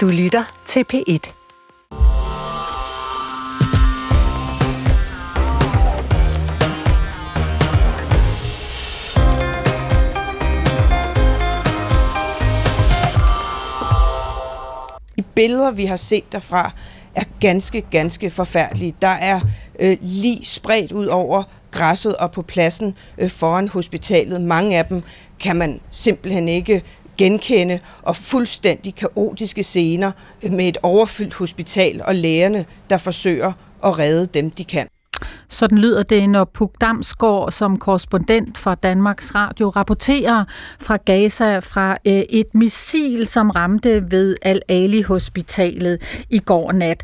Du lytter til P1. De billeder, vi har set derfra, er ganske, ganske forfærdelige. Der er øh, lige spredt ud over græsset og på pladsen øh, foran hospitalet. Mange af dem kan man simpelthen ikke genkende, og fuldstændig kaotiske scener med et overfyldt hospital og lægerne, der forsøger at redde dem, de kan. Sådan lyder det, når Puk Damsgaard som korrespondent fra Danmarks Radio rapporterer fra Gaza fra øh, et missil, som ramte ved Al-Ali Hospitalet i går nat.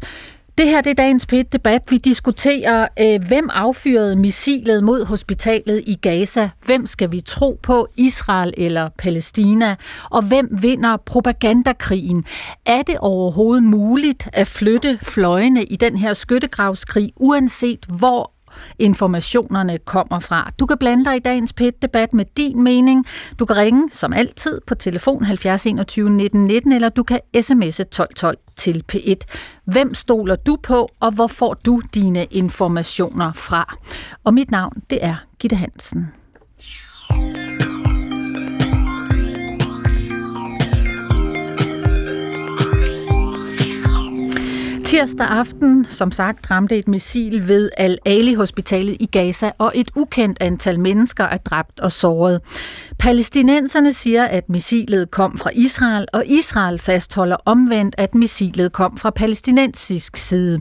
Det her det er dagens pit debat Vi diskuterer, øh, hvem affyrede missilet mod hospitalet i Gaza? Hvem skal vi tro på, Israel eller Palæstina? Og hvem vinder propagandakrigen? Er det overhovedet muligt at flytte fløjene i den her skyttegravskrig, uanset hvor informationerne kommer fra. Du kan blande dig i dagens PET-debat med din mening. Du kan ringe, som altid, på telefon 70 21 19 19, eller du kan sms'e 1212 til P1. Hvem stoler du på, og hvor får du dine informationer fra? Og mit navn, det er Gitte Hansen. Tirsdag aften, som sagt, ramte et missil ved Al-Ali-hospitalet i Gaza, og et ukendt antal mennesker er dræbt og såret. Palæstinenserne siger, at missilet kom fra Israel, og Israel fastholder omvendt, at missilet kom fra palæstinensisk side.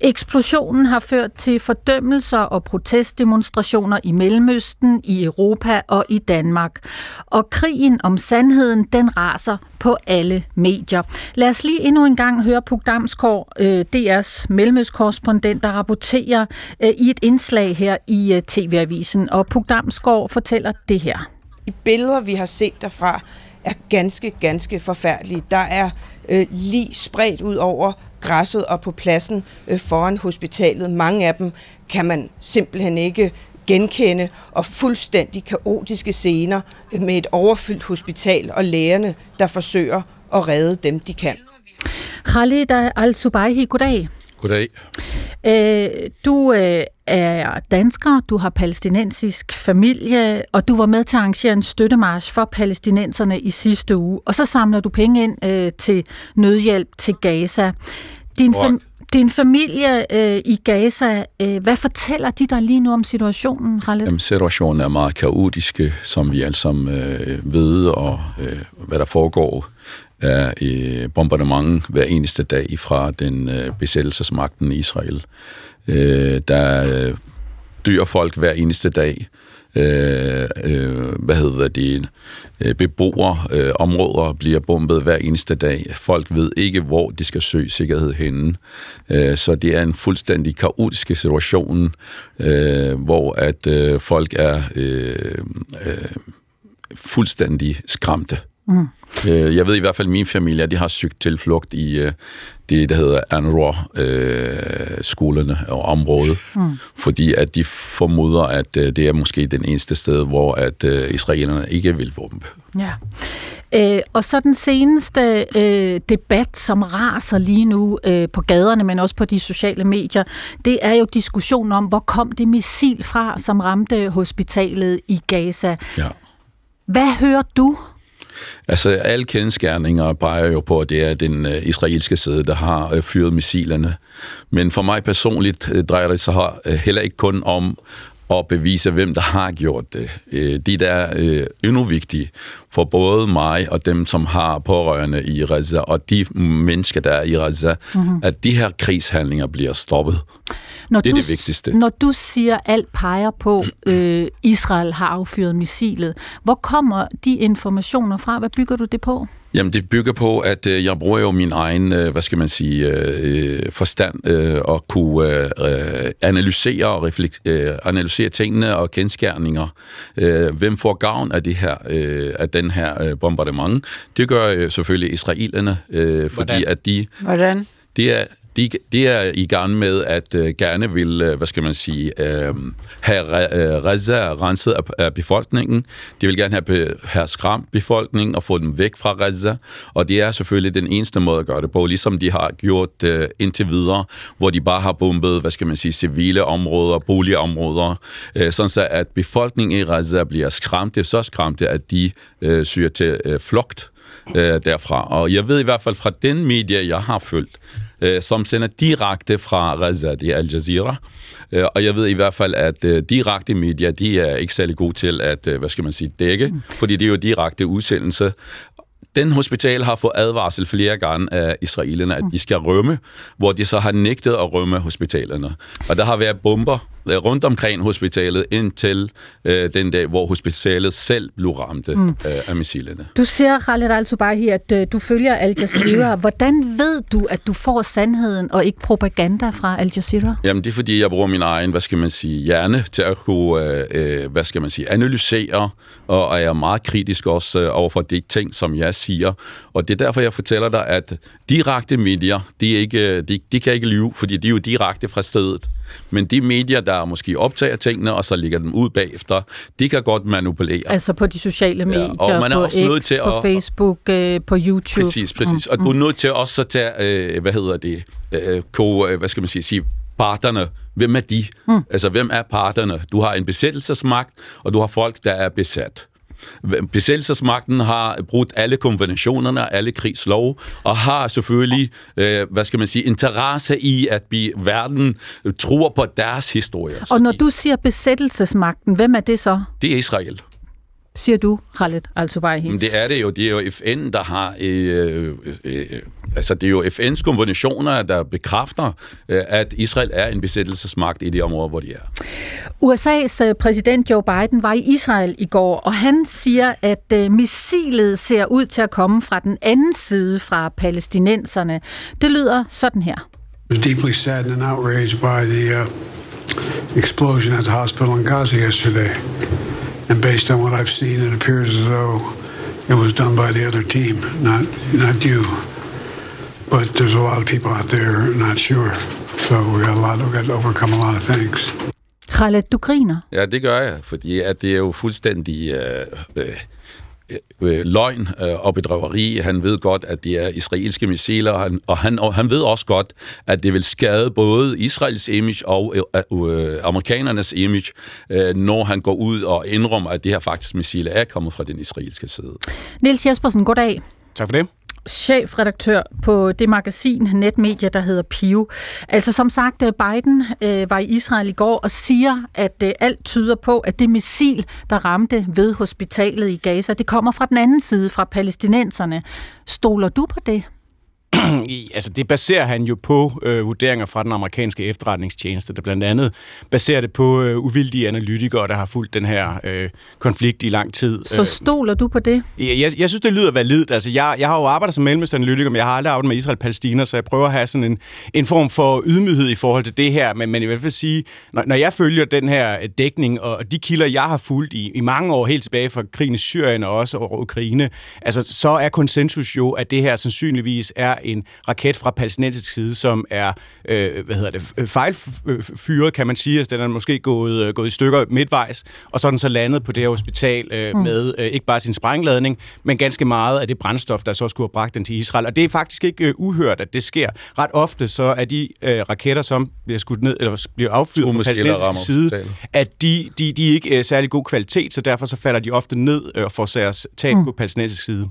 Eksplosionen har ført til fordømmelser og protestdemonstrationer i Mellemøsten, i Europa og i Danmark. Og krigen om sandheden, den raser på alle medier. Lad os lige endnu en gang høre Puk Damsgaard, øh, DR's mellemøstkorrespondent, der rapporterer øh, i et indslag her i øh, TV-avisen. Og Puk Damsgaard fortæller det her. De billeder, vi har set derfra, er ganske, ganske forfærdelige. Der er øh, lige spredt ud over græsset og på pladsen øh, foran hospitalet. Mange af dem kan man simpelthen ikke genkende, og fuldstændig kaotiske scener øh, med et overfyldt hospital og lægerne, der forsøger at redde dem, de kan. Khalid Al-Subaihi, goddag. Goddag. Øh, du øh, er dansker, du har palæstinensisk familie, og du var med til at arrangere en støttemarsch for palæstinenserne i sidste uge. Og så samler du penge ind øh, til nødhjælp til Gaza. Din, fam- din familie øh, i Gaza, øh, hvad fortæller de dig lige nu om situationen, Khaled? Jamen, situationen er meget kaotisk, som vi alle sammen øh, ved, og øh, hvad der foregår er i bombardement hver eneste dag fra den øh, besættelsesmagten i Israel. Øh, der øh, dør folk hver eneste dag. Øh, øh, hvad hedder det? Øh, beboere, øh, områder bliver bombet hver eneste dag. Folk ved ikke, hvor de skal søge sikkerhed henne. Øh, så det er en fuldstændig kaotisk situation, øh, hvor at øh, folk er øh, øh, fuldstændig skræmte. Mm. Øh, jeg ved i hvert fald, at min familie de har søgt tilflugt i øh, det, der hedder Anroa-skolerne øh, og området, mm. fordi at de formoder, at det er måske den eneste sted, hvor at israelerne ikke vil bombe. Ja. Øh, og så den seneste øh, debat, som raser lige nu øh, på gaderne, men også på de sociale medier, det er jo diskussionen om, hvor kom det missil fra, som ramte hospitalet i Gaza. Ja. Hvad hører du Altså, alle kendskærninger peger jo på, at det er den øh, israelske side, der har øh, fyret missilerne. Men for mig personligt øh, drejer det sig øh, heller ikke kun om at bevise, hvem der har gjort det. Det der er uh, endnu vigtigt for både mig og dem, som har pårørende i Gaza, og de mennesker, der er i Gaza, mm-hmm. at de her krigshandlinger bliver stoppet. Når det er du, det vigtigste. Når du siger, at alt peger på, øh, Israel har affyret missilet, hvor kommer de informationer fra? Hvad bygger du det på? Jamen, det bygger på, at øh, jeg bruger jo min egen, øh, hvad skal man sige, øh, forstand øh, og kunne øh, analysere og reflekt, øh, analysere tingene og kendskærninger. Øh, hvem får gavn af det her, øh, af den her øh, bombardement? Det gør øh, selvfølgelig israelerne, øh, fordi Hvordan? at de... Hvordan? Det er de, de er i gang med at øh, gerne vil, øh, hvad skal man sige, øh, have uh, Reza renset af, af befolkningen. De vil gerne have, have skræmt befolkningen og få dem væk fra Reza. Og det er selvfølgelig den eneste måde at gøre det på, ligesom de har gjort øh, indtil videre, hvor de bare har bombet, hvad skal man sige, civile områder, boligområder, øh, sådan så at befolkningen i Reza bliver skræmte, så skræmte, at de øh, syr til øh, flugt øh, derfra. Og jeg ved i hvert fald fra den medie, jeg har følt, øh, som sender direkte fra Gaza, er Al Jazeera. Øh, og jeg ved i hvert fald, at øh, direkte medier, de er ikke særlig gode til at, øh, hvad skal man sige, dække, mm. fordi det er jo direkte udsendelse den hospital har fået advarsel flere gange af israelerne, at de skal rømme, hvor de så har nægtet at rømme hospitalerne. Og der har været bomber rundt omkring hospitalet indtil øh, den dag, hvor hospitalet selv blev ramt mm. øh, af missilerne. Du siger, Khaled al-Tubahi, at øh, du følger Al Jazeera. Hvordan ved du, at du får sandheden og ikke propaganda fra Al Jazeera? Jamen, det er fordi, jeg bruger min egen, hvad skal man sige, hjerne til at kunne, øh, øh hvad skal man sige, analysere, og, og jeg er meget kritisk også øh, over for de ting, som jeg siger. Og det er derfor, jeg fortæller dig, at direkte medier, de, ikke, de, de kan ikke lyve, fordi de er jo direkte fra stedet. Men de medier, der måske optager tingene, og så lægger dem ud bagefter, de kan godt manipulere. Altså på de sociale medier, ja, og man er på også X, nødt til på at, Facebook, øh, på YouTube. Præcis, præcis. Mm, og du er mm. nødt til også at tage, øh, hvad hedder det, øh, ko, øh, hvad skal man sige, sige parterne. Hvem er de? Mm. Altså, hvem er parterne? Du har en besættelsesmagt, og du har folk, der er besat. Besættelsesmagten har brudt alle konventionerne, alle krigslov, og har selvfølgelig, øh, hvad skal man sige, interesse i, at vi, verden tror på deres historie. Og når du siger besættelsesmagten, hvem er det så? Det er Israel siger du, Khaled al Men det er det jo. Det er jo FN, der har... Øh, øh, altså, det er jo FN's konventioner, der bekræfter, øh, at Israel er en besættelsesmagt i de områder, hvor de er. USA's øh, præsident Joe Biden var i Israel i går, og han siger, at øh, missilet ser ud til at komme fra den anden side fra palæstinenserne. Det lyder sådan her. I was deeply saddened and outraged by the uh, explosion at the hospital in Gaza yesterday. And based on what I've seen, it appears as though it was done by the other team, not not you. But there's a lot of people out there not sure. So we got a lot. We got to overcome a lot of things. Khaled, du griner. Ja, det gør jeg, fordi at det er jo fuldstændig øh, øh, øh, løgn øh, og bedrøveri. Han ved godt, at det er israelske missiler, og han, og han, og han ved også godt, at det vil skade både Israels image og øh, øh, amerikanernes image, øh, når han går ud og indrømmer, at det her faktisk missiler er kommet fra den israelske side. Niels Jespersen, goddag. Tak for det chefredaktør på det magasin, netmedie, der hedder Pio. Altså som sagt, øh, Biden øh, var i Israel i går og siger, at øh, alt tyder på, at det missil, der ramte ved hospitalet i Gaza, det kommer fra den anden side, fra palæstinenserne. Stoler du på det? Altså det baserer han jo på øh, vurderinger fra den amerikanske efterretningstjeneste, der blandt andet baserer det på øh, uvildige analytikere, der har fulgt den her øh, konflikt i lang tid. Så stoler du på det? Jeg, jeg, jeg synes, det lyder validt. Altså jeg, jeg har jo arbejdet som mellemøstanalytiker, men jeg har aldrig arbejdet med Israel-Palæstina, så jeg prøver at have sådan en, en form for ydmyghed i forhold til det her. Men, men i hvert fald sige, når, når jeg følger den her dækning, og de kilder, jeg har fulgt i, i mange år, helt tilbage fra krigen i Syrien og også over Ukraine, altså så er konsensus jo, at det her sandsynligvis er en raket fra palæstinensisk side, som er øh, hvad hedder det, fejlfyret, kan man sige. Altså, den er måske gået, øh, gået i stykker midtvejs, og så er den så landet på det her hospital øh, mm. med øh, ikke bare sin sprængladning, men ganske meget af det brændstof, der så skulle have bragt den til Israel. Og det er faktisk ikke øh, uhørt, at det sker. Ret ofte så er de øh, raketter, som bliver skudt ned, eller bliver affyret på palæstinensisk side, at de, de, de er ikke øh, særlig god kvalitet, så derfor så falder de ofte ned øh, og får sig tab mm. på palæstinensisk side.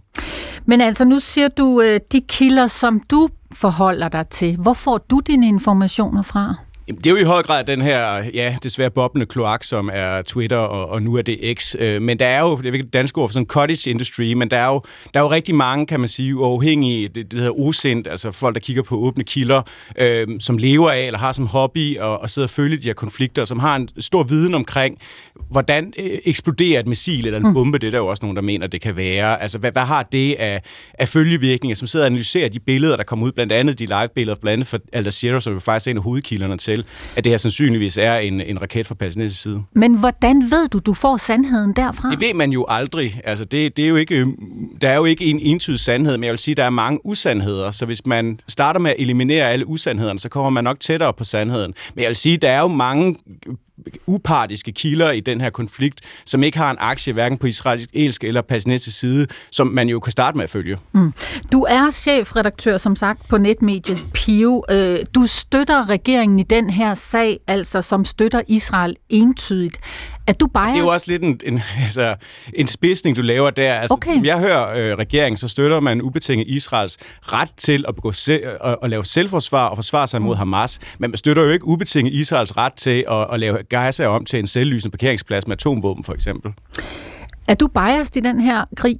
Men altså, nu siger du, øh, de kilder, som du forholder dig til. Hvor får du dine informationer fra? Det er jo i høj grad den her, ja, desværre boblende kloak, som er Twitter, og, og nu er det X. Øh, men der er jo, det er ikke et dansk ord for sådan cottage industry, men der er jo, der er jo rigtig mange, kan man sige, uafhængige, det, det hedder osendt, altså folk, der kigger på åbne kilder, øh, som lever af, eller har som hobby, og, og sidder og følger de her konflikter, som har en stor viden omkring, hvordan øh, eksploderer et missil eller en mm. bombe, det er der jo også nogen, der mener, det kan være. Altså, hvad, hvad har det af, af følgevirkninger, som sidder og analyserer de billeder, der kommer ud, blandt andet de live-billeder, blandt andet for Al Jazeera, som jo faktisk er en af hovedkilderne til, til, at det her sandsynligvis er en, en raket fra palæstinensisk side. Men hvordan ved du, du får sandheden derfra? Det ved man jo aldrig. Altså, det, det er jo ikke, der er jo ikke en entydig sandhed, men jeg vil sige, at der er mange usandheder. Så hvis man starter med at eliminere alle usandhederne, så kommer man nok tættere på sandheden. Men jeg vil sige, at der er jo mange upartiske kilder i den her konflikt, som ikke har en aktie hverken på israelsk eller palæstinensisk side, som man jo kan starte med at følge. Mm. Du er chefredaktør, som sagt, på netmediet Pio. Øh, du støtter regeringen i den her sag, altså som støtter Israel entydigt. Er du biased? Det er jo også lidt en, en, altså, en spidsning, du laver der. Altså, okay. Som jeg hører øh, regeringen, så støtter man ubetinget Israels ret til at, begå se, at, at lave selvforsvar og forsvare sig mod mm. Hamas. Men man støtter jo ikke ubetinget Israels ret til at, at lave Gaza om til en selvlysende parkeringsplads med atomvåben, for eksempel. Er du biased i den her krig?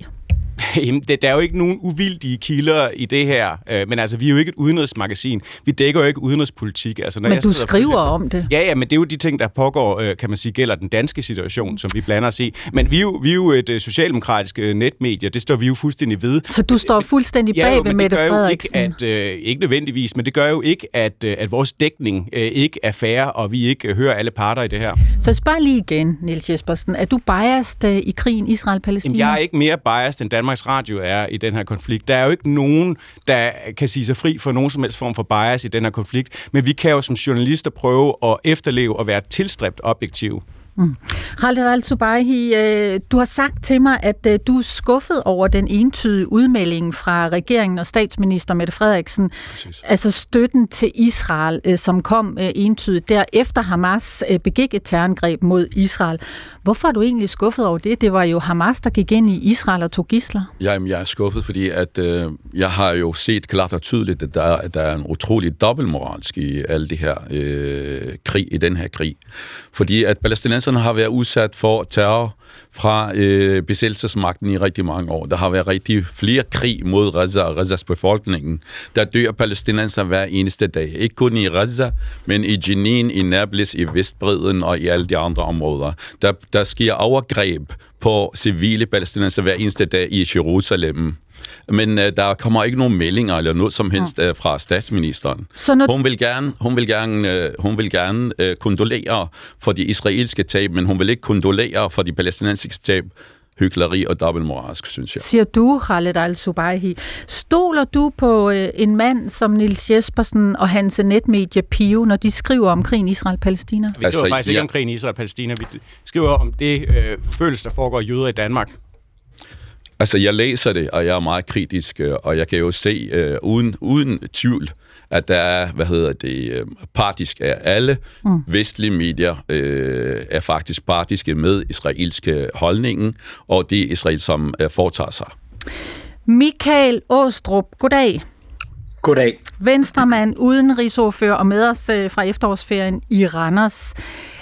Jamen, der er jo ikke nogen uvildige kilder i det her, øh, men altså, vi er jo ikke et udenrigsmagasin. Vi dækker jo ikke udenrigspolitik. Altså, når men jeg du skriver om det. Ja, ja, men det er jo de ting, der pågår, øh, kan man sige, gælder den danske situation, som vi blander os i. Men vi er jo, vi er jo et øh, socialdemokratisk øh, netmedie, det står vi jo fuldstændig ved. Så du står fuldstændig bag ja, ved Mette Frederiksen? Ikke, at, øh, ikke nødvendigvis, men det gør jo ikke, at, øh, at vores dækning øh, ikke er fair, og vi ikke øh, hører alle parter i det her. Så spørg lige igen, Niels Jespersen. Er du biased øh, i krigen Israel-Palæstina? jeg er ikke mere biased end Danmark Danmarks Radio er i den her konflikt. Der er jo ikke nogen, der kan sige sig fri for nogen som helst form for bias i den her konflikt, men vi kan jo som journalister prøve at efterleve og være tilstræbt objektive. Mm. Khaled al-Subahi, øh, du har sagt til mig, at øh, du er skuffet over den entydige udmelding fra regeringen og statsminister Mette Frederiksen, Præcis. altså støtten til Israel, øh, som kom entydigt derefter Hamas begik et terrorangreb mod Israel. Hvorfor er du egentlig skuffet over det? Det var jo Hamas, der gik ind i Israel og tog gisler. Jamen, jeg er skuffet, fordi at, øh, jeg har jo set klart og tydeligt, at der, at der er en utrolig dobbeltmoralsk i alle de her øh, krig, i den her krig. Fordi at palæstinenserne har været udsat for terror fra øh, besættelsesmagten i rigtig mange år. Der har været rigtig flere krig mod Gaza og Gazas befolkningen. Der dør palæstinenser hver eneste dag. Ikke kun i Gaza, men i Jenin, i Nablus, i Vestbreden og i alle de andre områder. Der, der sker overgreb på civile palæstinenser hver eneste dag i Jerusalem. Men uh, der kommer ikke nogen meldinger eller noget som helst uh, fra statsministeren. Så når... Hun vil gerne, hun vil gerne, uh, hun vil gerne uh, kondolere for de israelske tab, men hun vil ikke kondolere for de palæstinensiske tab hyggeleri og dobbeltmoralsk, synes jeg. Siger du, Khaled al-Subahi. Stoler du på øh, en mand som Nils Jespersen og hans netmedie Pio, når de skriver om krigen Israel-Palæstina? Vi skriver altså, faktisk ja. ikke om krigen Israel-Palæstina. Vi skriver om det øh, følelse, der foregår jøder i Danmark. Altså, jeg læser det, og jeg er meget kritisk, øh, og jeg kan jo se øh, uden, uden tvivl, at der er, hvad hedder det, øh, partisk af alle mm. vestlige medier øh, er faktisk partiske med israelske holdningen, og det Israel, som øh, foretager sig. Michael Åstrup, goddag. Goddag. Venstremand, udenrigsordfører og med os øh, fra efterårsferien i Randers.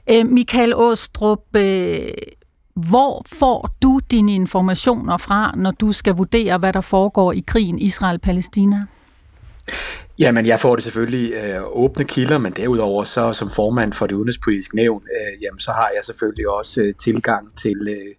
Øh, Michael Åstrup, øh, hvor får du dine informationer fra, når du skal vurdere, hvad der foregår i krigen Israel-Palæstina? Jamen, jeg får det selvfølgelig øh, åbne kilder, men derudover så som formand for det udenrigspolitiske nævn, øh, jamen, så har jeg selvfølgelig også øh, tilgang til øh,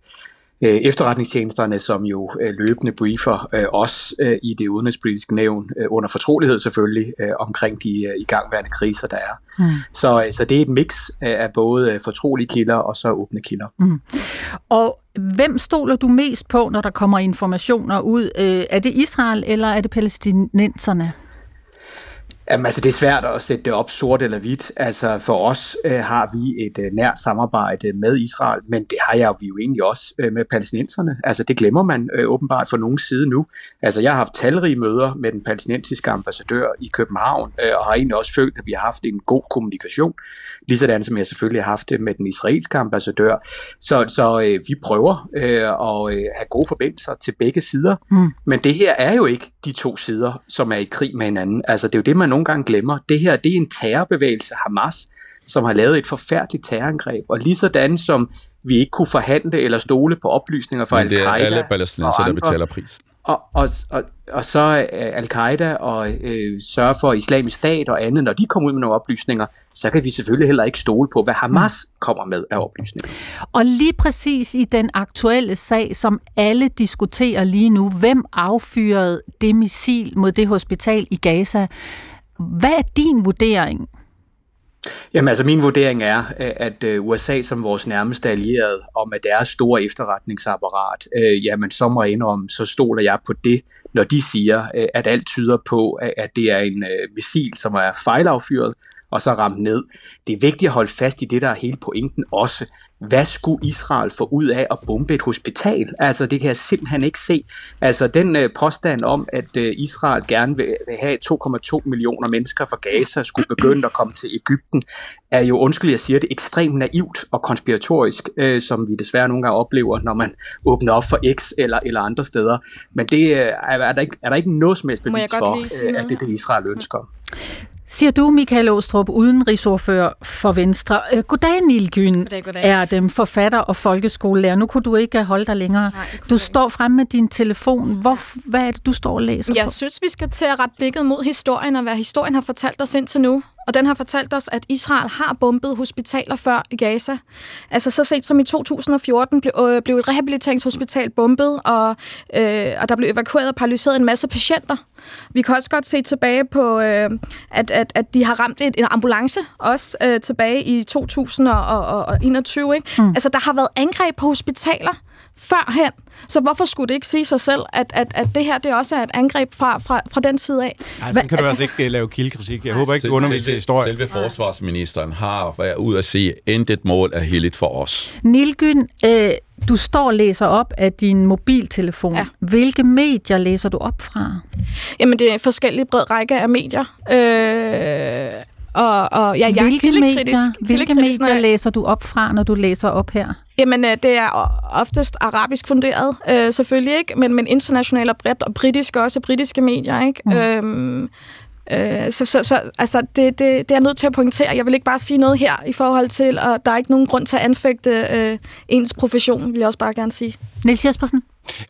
øh, efterretningstjenesterne, som jo øh, løbende briefer øh, os øh, i det udenrigspolitiske nævn, øh, under fortrolighed selvfølgelig, øh, omkring de øh, igangværende kriser, der er. Mm. Så, øh, så det er et mix af, af både øh, fortrolige kilder og så åbne kilder. Mm. Og hvem stoler du mest på, når der kommer informationer ud? Øh, er det Israel, eller er det palæstinenserne? Jamen, altså, det er svært at sætte det op sort eller hvidt. Altså, for os øh, har vi et øh, nært samarbejde med Israel, men det har jeg vi jo egentlig også øh, med palæstinenserne. Altså, det glemmer man øh, åbenbart fra nogen side nu. Altså, jeg har haft talrige møder med den palæstinensiske ambassadør i København, øh, og har egentlig også følt, at vi har haft en god kommunikation, ligesådan som jeg selvfølgelig har haft det med den israelske ambassadør. Så, så øh, vi prøver øh, at øh, have gode forbindelser til begge sider, mm. men det her er jo ikke de to sider, som er i krig med hinanden. Altså, det er jo det, man nogle gange glemmer. Det her, det er en terrorbevægelse, Hamas, som har lavet et forfærdeligt terrorangreb. Og lige sådan som vi ikke kunne forhandle eller stole på oplysninger fra al-Qaida. det er alle palæstinenser, der betaler prisen. Og, og, og, og så uh, al-Qaida og uh, sørge for islamisk stat og andet, når de kommer ud med nogle oplysninger, så kan vi selvfølgelig heller ikke stole på, hvad Hamas mm. kommer med af oplysninger. Og lige præcis i den aktuelle sag, som alle diskuterer lige nu, hvem affyrede det missil mod det hospital i Gaza? Hvad er din vurdering? Jamen altså min vurdering er, øh, at øh, USA som vores nærmeste allierede, og med deres store efterretningsapparat, øh, jamen så må jeg indrømme, så stoler jeg på det, når de siger, øh, at alt tyder på, at det er en missil, som er fejlaffyret, og så ramt ned. Det er vigtigt at holde fast i det, der er hele pointen også. Hvad skulle Israel få ud af at bombe et hospital? Altså, det kan jeg simpelthen ikke se. Altså, den øh, påstand om, at øh, Israel gerne vil, vil have 2,2 millioner mennesker fra Gaza skulle begynde at komme til Ægypten, er jo, undskyld, jeg siger det, ekstremt naivt og konspiratorisk, øh, som vi desværre nogle gange oplever, når man åbner op for X eller, eller andre steder. Men det øh, er, er, der ikke, er der ikke noget som helst bevis for, øh, at det er det, Israel ønsker. Siger du, Michael Åstrup, udenrigsordfører for Venstre. Øh, goddag, Nilgyn. Er dem forfatter og folkeskolelærer. Nu kunne du ikke holde dig længere. Nej, du står frem med din telefon. Hvor, hvad er det, du står og læser Jeg på? synes, vi skal til at rette blikket mod historien, og hvad historien har fortalt os indtil nu. Og den har fortalt os, at Israel har bombet hospitaler før i Gaza. Altså så sent som i 2014 blev, øh, blev et rehabiliteringshospital bombet, og, øh, og der blev evakueret og paralyseret en masse patienter. Vi kan også godt se tilbage på, øh, at, at, at de har ramt et, en ambulance også øh, tilbage i 2021. Ikke? Mm. Altså der har været angreb på hospitaler førhen. Så hvorfor skulle det ikke sige sig selv, at, at, at det her det også er et angreb fra, fra, fra den side af? Nej, så kan du altså ikke uh, lave kildekritik. Jeg håber ikke, du underviser i historie. Selve forsvarsministeren har været ud at sige, intet mål er heldigt for os. Nilgyn, øh, du står og læser op af din mobiltelefon. Ja. Hvilke medier læser du op fra? Jamen, det er en forskellig bred række af medier. Øh, og, og ja, jeg er Hvilke kildekritisk. medier, hvilke medier læser du op fra, når du læser op her? Jamen, øh, det er oftest arabisk funderet, øh, selvfølgelig ikke, men, men internationalt og bredt, og britisk også, britiske medier, ikke? Mm. Øhm, øh, så, så, så altså, det, det, det er jeg nødt til at pointere. Jeg vil ikke bare sige noget her i forhold til, og der er ikke nogen grund til at anfægte øh, ens profession, vil jeg også bare gerne sige. Niels Jespersen?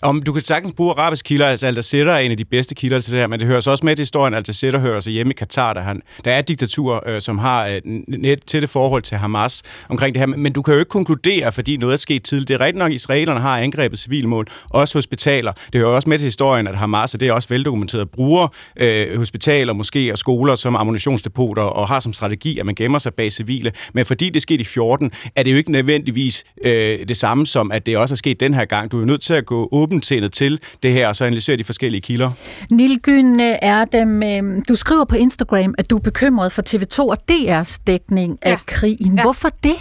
Om du kan sagtens bruge arabiske kilder, altså Al Jazeera er en af de bedste kilder til det her, men det hører så også med til historien, Al Jazeera hører sig hjemme i Katar, der, han, der er et diktatur, øh, som har øh, net til det forhold til Hamas omkring det her, men du kan jo ikke konkludere, fordi noget er sket tidligt. Det er rigtigt nok, at israelerne har angrebet civilmål, også hospitaler. Det hører også med til historien, at Hamas, og det er også veldokumenteret, bruger øh, hospitaler, måske og skoler som ammunitionsdepoter, og har som strategi, at man gemmer sig bag civile. Men fordi det skete i 14, er det jo ikke nødvendigvis øh, det samme som, at det også er sket den her gang. Du er jo nødt til at gå åbentindet til det her, og så analysere de forskellige kilder. Nilgyn øh, er dem, øh, du skriver på Instagram, at du er bekymret for TV2 og DR's dækning af Ja. krigen. Ja. Hvorfor det?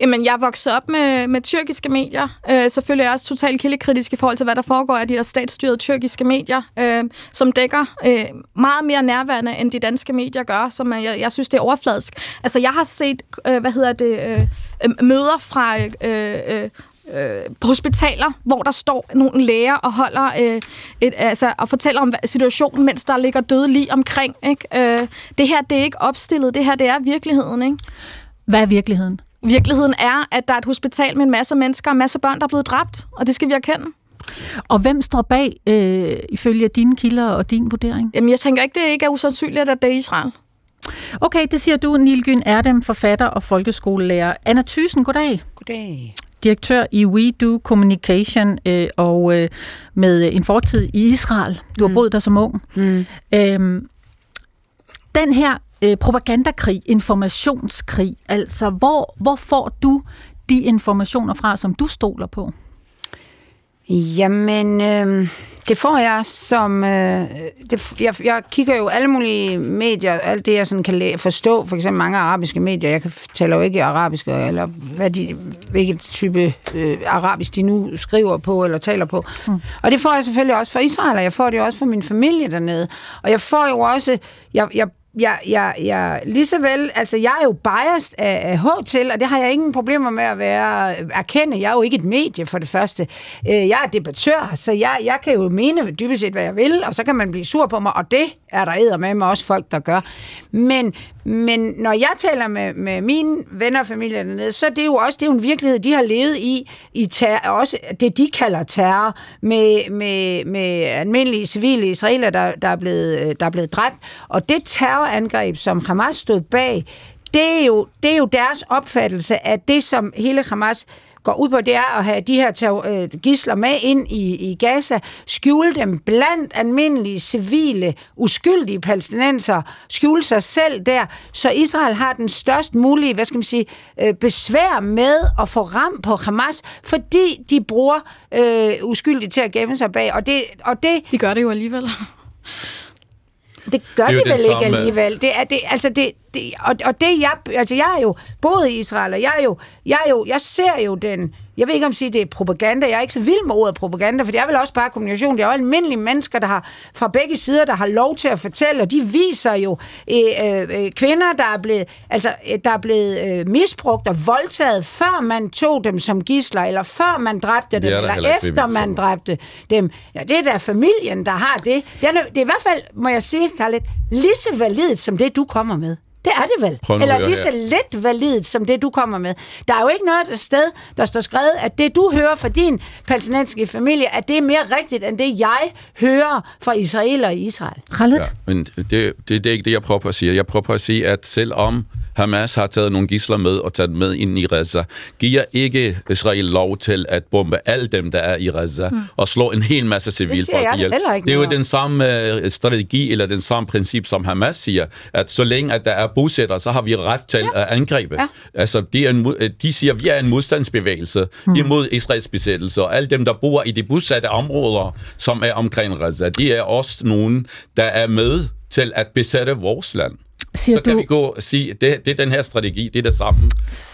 Jamen, jeg er vokset op med, med tyrkiske medier. Øh, selvfølgelig er jeg også totalt kildekritisk i forhold til, hvad der foregår af de der statsstyrede tyrkiske medier, øh, som dækker øh, meget mere nærværende, end de danske medier gør, som jeg, jeg synes, det er overfladisk. Altså, jeg har set, øh, hvad hedder det, øh, øh, møder fra... Øh, øh, øh, på hospitaler, hvor der står nogle læger og holder øh, et, altså, og fortæller om situationen, mens der ligger døde lige omkring. Ikke? Øh, det her, det er ikke opstillet. Det her, det er virkeligheden. Ikke? Hvad er virkeligheden? Virkeligheden er, at der er et hospital med en masse mennesker og en masse børn, der er blevet dræbt, og det skal vi erkende. Og hvem står bag, øh, ifølge dine kilder og din vurdering? Jamen, jeg tænker ikke, det ikke er usandsynligt, at det er Israel. Okay, det siger du, Nilgyn Erdem, forfatter og folkeskolelærer. Anna Thysen, goddag. Goddag. Direktør i We Do Communication øh, og øh, med en fortid i Israel. Du har boet der som ung. Mm. Øhm, den her øh, propagandakrig, informationskrig, altså hvor, hvor får du de informationer fra, som du stoler på? Jamen, øh, det får jeg som... Øh, det, jeg, jeg kigger jo alle mulige medier, alt det, jeg sådan kan læ- forstå, for eksempel mange arabiske medier. Jeg kan, taler jo ikke arabisk, eller hvad de, hvilket type øh, arabisk de nu skriver på eller taler på. Mm. Og det får jeg selvfølgelig også fra Israel, og jeg får det jo også fra min familie dernede. Og jeg får jo også... Jeg, jeg jeg, jeg, jeg, lige så vel, altså jeg er jo biased af, af H til, og det har jeg ingen problemer med at være øh, erkende. Jeg er jo ikke et medie for det første. Øh, jeg er debattør, så jeg, jeg kan jo mene dybest set, hvad jeg vil, og så kan man blive sur på mig, og det er der æder med mig også folk, der gør. Men, men når jeg taler med, med mine venner og familie dernede, så er det jo også det er jo en virkelighed, de har levet i, i ter, også det, de kalder terror, med, med, med almindelige civile israeler, der, der, er blevet, øh, der er blevet dræbt. Og det terrorangreb, som Hamas stod bag, det er jo, det er jo deres opfattelse af det, som hele Hamas går ud på, det er at have de her terror, øh, gisler med ind i, i Gaza, skjule dem blandt almindelige civile, uskyldige palæstinenser, skjule sig selv der, så Israel har den størst mulige, hvad skal man sige, øh, besvær med at få ram på Hamas, fordi de bruger øh, uskyldige til at gemme sig bag, og det, og det De gør det jo alligevel det gør Det de vel ikke samme- alligevel. Det er det, altså det, det og, og det jeg, altså jeg er jo boet i Israel, og jeg er jo, jeg er jo, jeg ser jo den, jeg ved ikke om sige, det er propaganda, jeg er ikke så vild med ordet propaganda, for det er vel også bare kommunikation, det er jo almindelige mennesker, der har, fra begge sider, der har lov til at fortælle, og de viser jo øh, øh, kvinder, der er blevet, altså, øh, der er blevet øh, misbrugt og voldtaget, før man tog dem som gisler, eller før man dræbte dem, er eller efter man dræbte dem. Ja, det er da familien, der har det. Det er, det er i hvert fald, må jeg sige, Carlet, lige så validt som det, du kommer med. Det er det vel. Prøv Eller lige så let validt som det, du kommer med. Der er jo ikke noget der sted, der står skrevet, at det, du hører fra din palæstinensiske familie, at det er mere rigtigt, end det, jeg hører fra israeler i Israel. Khaled? Ja, men det, det, det er ikke det, jeg prøver på at sige. Jeg prøver på at sige, at selvom Hamas har taget nogle gisler med og taget med ind i Gaza, giver ikke Israel lov til at bombe alle dem, der er i Gaza, mm. og slå en hel masse civilfolk ihjel. Det er jo den samme øh, strategi, eller den samme princip, som Hamas siger, at så længe at der er bosætter, så har vi ret til ja. at angribe. Ja. Altså, det er en, mod- de siger, at vi er en modstandsbevægelse mm. imod Israels besættelse, og alle dem, der bor i de bosatte områder, som er omkring Gaza, de er også nogen, der er med til at besætte vores land. Siger Så kan du, vi gå og sige, det, det er den her strategi, det er det samme.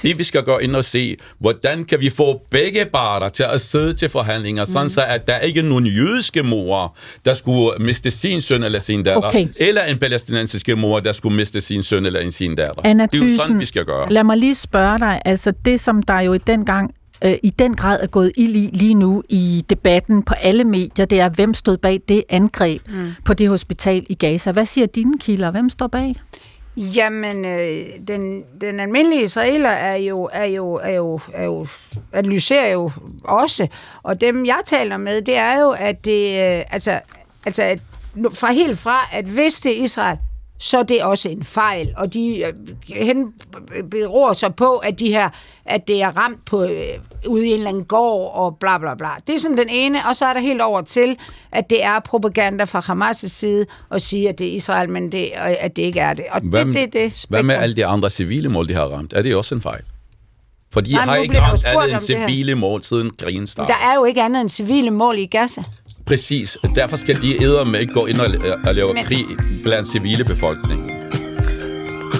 Det vi skal gå ind og se, hvordan kan vi få begge parter til at sidde til forhandlinger, sådan så at der ikke er nogen jødiske mor, der skulle miste sin søn eller sin datter, Okay. eller en palæstinensiske mor, der skulle miste sin søn eller sin datter. Anna det er jo sådan, vi skal gøre. Lad mig lige spørge dig, altså det, som der jo i den gang øh, i den grad er gået ild i lige nu i debatten på alle medier, det er, hvem stod bag det angreb mm. på det hospital i Gaza. Hvad siger dine kilder? Hvem står bag? Jamen, øh, den, den almindelige israeler er jo, er jo, er jo, er jo, analyserer jo også, og dem jeg taler med, det er jo, at det, øh, altså, altså at, fra helt fra, at hvis det er Israel, så er det også en fejl, og de øh, hen beror sig på, at de her, at det er ramt på øh, ude i en eller anden gård og bla bla bla. Det er sådan den ene, og så er der helt over til, at det er propaganda fra Hamas' side at sige, at det er Israel, men det, og at det ikke er det. Og Hvad, det, det, det hvad med spektrum. alle de andre civile mål, de har ramt? Er det også en fejl? For de Nej, har ikke ramt alle civile mål siden krigen startede. Der er jo ikke andet end civile mål i Gaza. Præcis. Derfor skal de æder med ikke gå ind og, og lave Men- krig blandt civile befolkning.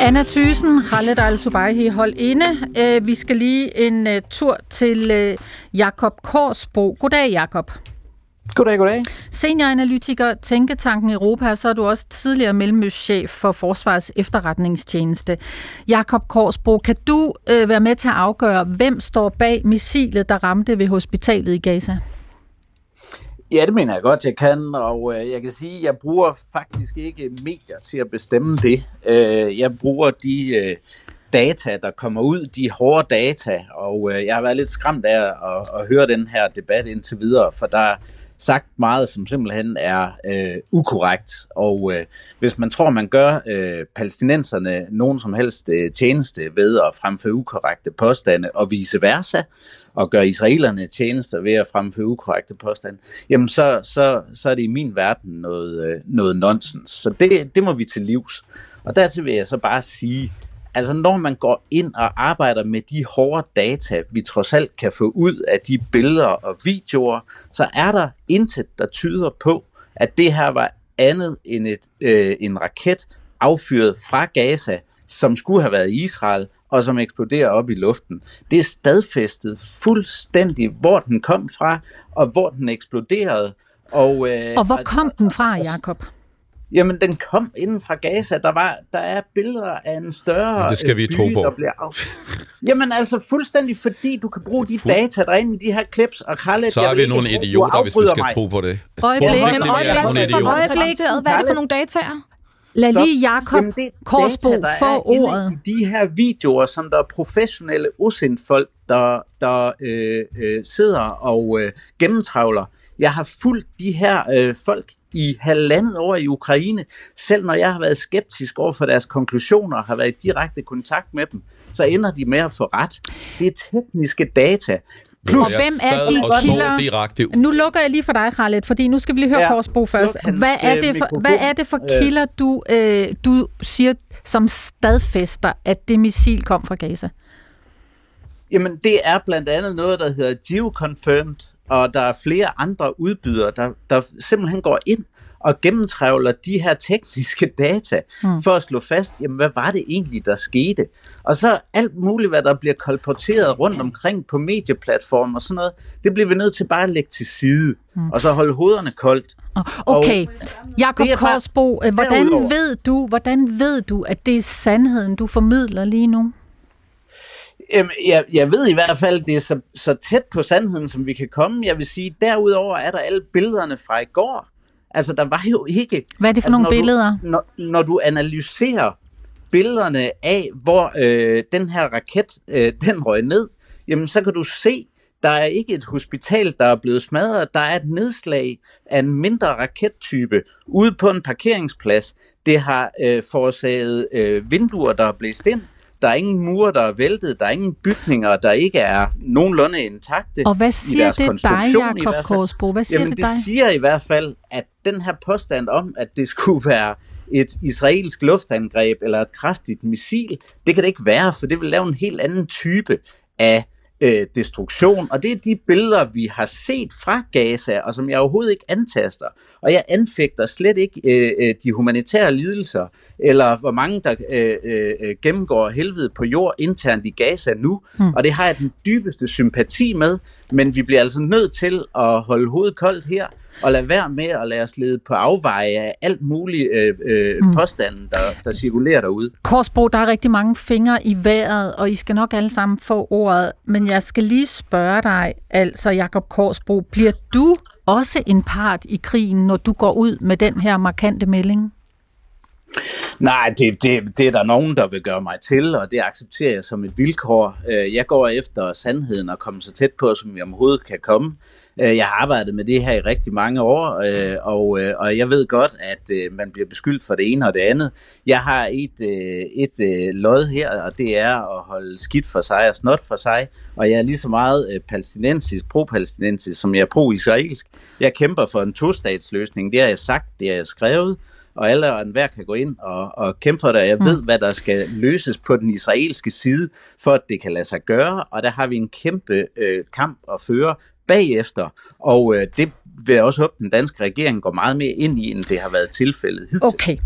Anna Thysen, Khaled Al-Subaihi, hold inde. Øh, vi skal lige en uh, tur til uh, Jakob Korsbo. Goddag, Jakob. Goddag, goddag. Senioranalytiker, Tænketanken Europa, og så er du også tidligere mellemøstchef for Forsvarets efterretningstjeneste. Jakob Korsbro, kan du øh, være med til at afgøre, hvem står bag missilet, der ramte ved hospitalet i Gaza? Ja, det mener jeg godt, jeg kan, og øh, jeg kan sige, at jeg bruger faktisk ikke medier til at bestemme det. Øh, jeg bruger de øh, data, der kommer ud, de hårde data, og øh, jeg har været lidt skræmt af at, at høre den her debat indtil videre, for der er sagt meget, som simpelthen er øh, ukorrekt, og øh, hvis man tror, man gør øh, palæstinenserne nogen som helst øh, tjeneste ved at fremføre ukorrekte påstande, og vice versa, og gør israelerne tjenester ved at fremføre ukorrekte påstande, jamen så, så, så er det i min verden noget, øh, noget nonsens. Så det, det må vi til livs. Og dertil vil jeg så bare sige, altså når man går ind og arbejder med de hårde data, vi trods alt kan få ud af de billeder og videoer, så er der intet, der tyder på, at det her var andet end et, øh, en raket affyret fra Gaza, som skulle have været i Israel, og som eksploderer op i luften. Det er stadfæstet fuldstændig, hvor den kom fra, og hvor den eksploderede. Og, øh, Og hvor kom den fra, Jakob? Jamen, den kom inden fra Gaza. Der, var, der er billeder af en større Ja, det skal vi øh, by, tro på. Der bliver af... Jamen altså fuldstændig, fordi du kan bruge de data, der er inde i de her clips. Og Khaled, Så er vi nogle idioter, hvis vi skal mig. tro på det. Øjeblik. Men er øjeblik, Øjeblik. Hvad er det for nogle dataer? Lad lige Jakob Korsbo få ordet. I de her videoer, som der er professionelle OSINT-folk, der, der øh, øh, sidder og øh, gennemtravler. Jeg har fulgt de her øh, folk i halvandet år i Ukraine, selv når jeg har været skeptisk over for deres konklusioner og har været i direkte kontakt med dem. så ender de med at få ret. Det er tekniske data. Plus, og hvem er de kilder? Nu lukker jeg lige for dig, Khaled, fordi nu skal vi lige høre ja, Korsbro først. Hvad er, det for, hvad er det for kilder, du, øh, du siger, som stadfæster, at det missil kom fra Gaza? Jamen, det er blandt andet noget, der hedder geoconfirmed, og der er flere andre udbydere, der, der simpelthen går ind og gennemtrævler de her tekniske data mm. for at slå fast, jamen hvad var det egentlig, der skete? Og så alt muligt, hvad der bliver kolporteret rundt omkring på medieplatformer og sådan noget, det bliver vi nødt til bare at lægge til side, mm. og så holde hovederne koldt. Okay, Jakob Korsbo, øh, hvordan ved, du, hvordan ved du, at det er sandheden, du formidler lige nu? Jeg, jeg ved i hvert fald, det er så, så tæt på sandheden, som vi kan komme. Jeg vil sige, derudover er der alle billederne fra i går. Altså, der var jo ikke... Hvad er det for altså, nogle billeder? Du, når, når du analyserer billederne af, hvor øh, den her raket, øh, den røg ned, jamen så kan du se, der er ikke et hospital, der er blevet smadret. Der er et nedslag af en mindre rakettype ude på en parkeringsplads. Det har øh, forårsaget øh, vinduer, der er blæst ind. Der er ingen mure, der er væltet. Der er ingen bygninger, der ikke er nogenlunde intakte. Og hvad siger det dig, Jacob Korsbro? Hvad siger Jamen, det, det dig? siger i hvert fald, at den her påstand om, at det skulle være et israelsk luftangreb eller et kraftigt missil, det kan det ikke være, for det vil lave en helt anden type af øh, destruktion. Og det er de billeder, vi har set fra Gaza, og som jeg overhovedet ikke antaster. Og jeg anfægter slet ikke øh, øh, de humanitære lidelser, eller hvor mange, der øh, øh, gennemgår helvede på jord internt i Gaza nu. Hmm. Og det har jeg den dybeste sympati med, men vi bliver altså nødt til at holde hovedet koldt her, og lade være med at lade os lede på afveje af alt muligt øh, øh, mm. påstanden, der, der cirkulerer derude. Korsbro, der er rigtig mange fingre i vejret, og I skal nok alle sammen få ordet, men jeg skal lige spørge dig, altså Jakob Korsbro, bliver du også en part i krigen, når du går ud med den her markante melding? Nej, det, det, det er der nogen, der vil gøre mig til, og det accepterer jeg som et vilkår. Øh, jeg går efter sandheden og kommer så tæt på, som jeg overhovedet kan komme. Øh, jeg har arbejdet med det her i rigtig mange år, øh, og, og jeg ved godt, at man bliver beskyldt for det ene og det andet. Jeg har et, et lod her, og det er at holde skidt for sig og snot for sig, og jeg er lige så meget palæstinensisk, pro-palæstinensisk, som jeg er pro-israelsk. Jeg kæmper for en to-statsløsning, det har jeg sagt, det har jeg skrevet, og alle og enhver kan gå ind og, og kæmpe for det. Jeg mm. ved, hvad der skal løses på den israelske side, for at det kan lade sig gøre, og der har vi en kæmpe øh, kamp at føre bagefter, og øh, det vil jeg også håbe, at den danske regering går meget mere ind i, end det har været tilfældet hidtil. Okay.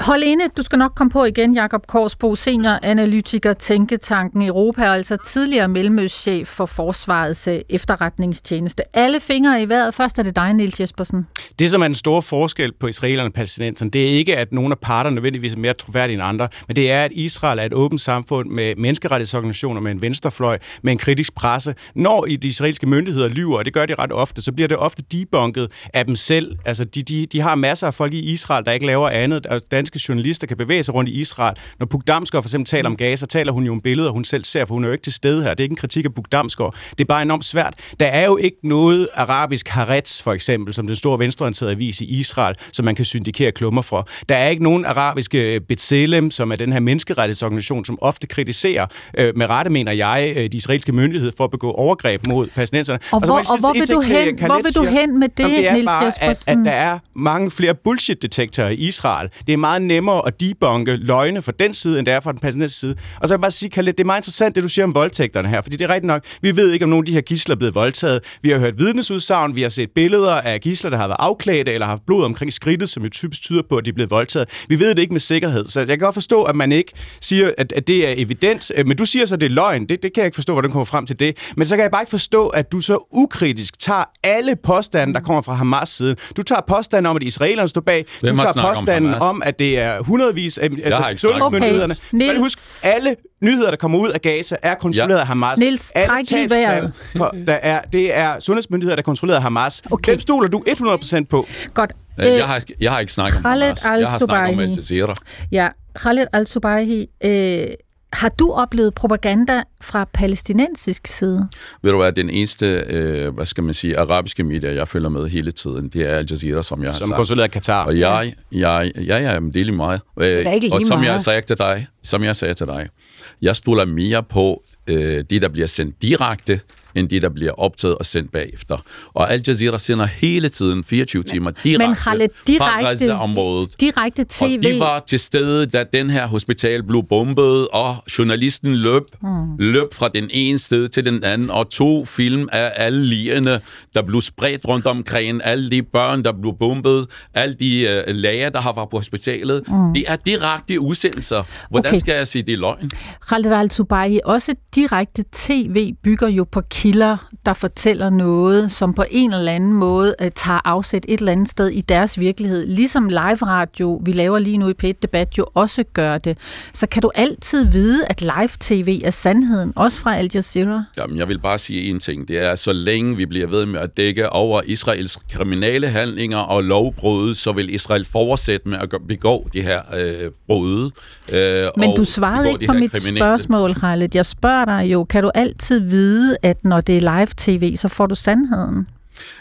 Hold inde, du skal nok komme på igen, Jakob Korsbo, senior analytiker Tænketanken Europa, altså tidligere mellemøstchef for Forsvarets øh, efterretningstjeneste. Alle fingre i vejret. Først er det dig, Niels Jespersen. Det, som er en stor forskel på israelerne og palæstinenserne, det er ikke, at nogle af parterne nødvendigvis er mere troværdige end andre, men det er, at Israel er et åbent samfund med menneskerettighedsorganisationer, med en venstrefløj, med en kritisk presse. Når i de israelske myndigheder lyver, og det gør de ret ofte, så bliver det ofte debunket af dem selv. Altså, de, de, de har masser af folk i Israel, der ikke laver andet. Og danske journalister kan bevæge sig rundt i Israel. Når Puk Damsgaard for eksempel taler om Gaza, taler hun jo om billeder, hun selv ser, for hun er jo ikke til stede her. Det er ikke en kritik af Puk Damsgaard. Det er bare enormt svært. Der er jo ikke noget arabisk Haaretz, for eksempel, som den store venstreorienterede avis i Israel, som man kan syndikere klummer for. Der er ikke nogen arabiske øh, B'Tselem, som er den her menneskerettighedsorganisation, som ofte kritiserer, øh, med rette mener jeg, øh, de israelske myndigheder for at begå overgreb mod palæstinenserne. Og, og, hvor, og hvor, vil du hen, hvor vil du hen med det, Jamen, det er Niels bare, at, at der er mange flere bullshit-detektorer i Israel. Det er meget nemmere at debunke løgne fra den side, end det er fra den palæstinensiske side. Og så vil jeg bare sige, Khaled, det er meget interessant, det du siger om voldtægterne her, fordi det er rigtigt nok, vi ved ikke, om nogle af de her gisler er blevet voldtaget. Vi har hørt vidnesudsagn, vi har set billeder af gisler, der har været afklædte eller har haft blod omkring skridtet, som jo typisk tyder på, at de er blevet voldtaget. Vi ved det ikke med sikkerhed, så jeg kan godt forstå, at man ikke siger, at, at det er evident. Men du siger så, at det er løgn. Det, det kan jeg ikke forstå, hvordan du kommer frem til det. Men så kan jeg bare ikke forstå, at du så ukritisk tager alle påstande, der kommer fra Hamas side. Du tager påstanden om, at israelerne står bag. Hvem du tager påstanden om, om, at det er hundredvis af altså, sundhedsmyndighederne. Okay. Skal huske, alle nyheder, der kommer ud af Gaza, er kontrolleret ja. af Hamas. Niels, træk i vejret. Der er, det er sundhedsmyndigheder, der kontrollerer Hamas. Okay. Dem stoler du 100% på. Godt. Jeg har, jeg har ikke snakket om Hamas. Jeg har snakket om Al Jazeera. Ja, Khaled al-Subahi, øh, har du oplevet propaganda fra palæstinensisk side? Ved du hvad, den eneste, øh, hvad skal man sige, arabiske medier, jeg følger med hele tiden, det er Al Jazeera, som jeg har som sagt. Som Katar. Og jeg, jeg, jeg, jeg er en del i meget. Øh, og som meget. jeg sagde til dig, som jeg sagde til dig, Jeg stoler mere på øh, det, der bliver sendt direkte, end det, der bliver optaget og sendt bagefter. Og Al Jazeera sender hele tiden 24 timer direkte, Men Khaled, direkte, fra Gaza-området. direkte tv. Og de var til stede, da den her hospital blev bombet, og journalisten løb, mm. løb fra den ene sted til den anden, og to film af alle ligene, der blev spredt rundt omkring, alle de børn, der blev bombet, alle de uh, læger, der har været på hospitalet. Mm. Det er direkte udsendelser. Hvordan Okay. skal jeg sige, det er løgn? Khaled al også direkte tv bygger jo på kilder, der fortæller noget, som på en eller anden måde uh, tager afsæt et eller andet sted i deres virkelighed. Ligesom live radio, vi laver lige nu i p Debat, jo også gør det. Så kan du altid vide, at live tv er sandheden, også fra Al Jazeera? Jamen, jeg vil bare sige en ting. Det er, så længe vi bliver ved med at dække over Israels kriminelle handlinger og lovbrud, så vil Israel fortsætte med at begå de her øh, brud. Øh, Men du svarede ikke på mit kriminelle- spørgsmål, Khaled. Jeg spørger dig jo, kan du altid vide, at når det er live tv, så får du sandheden?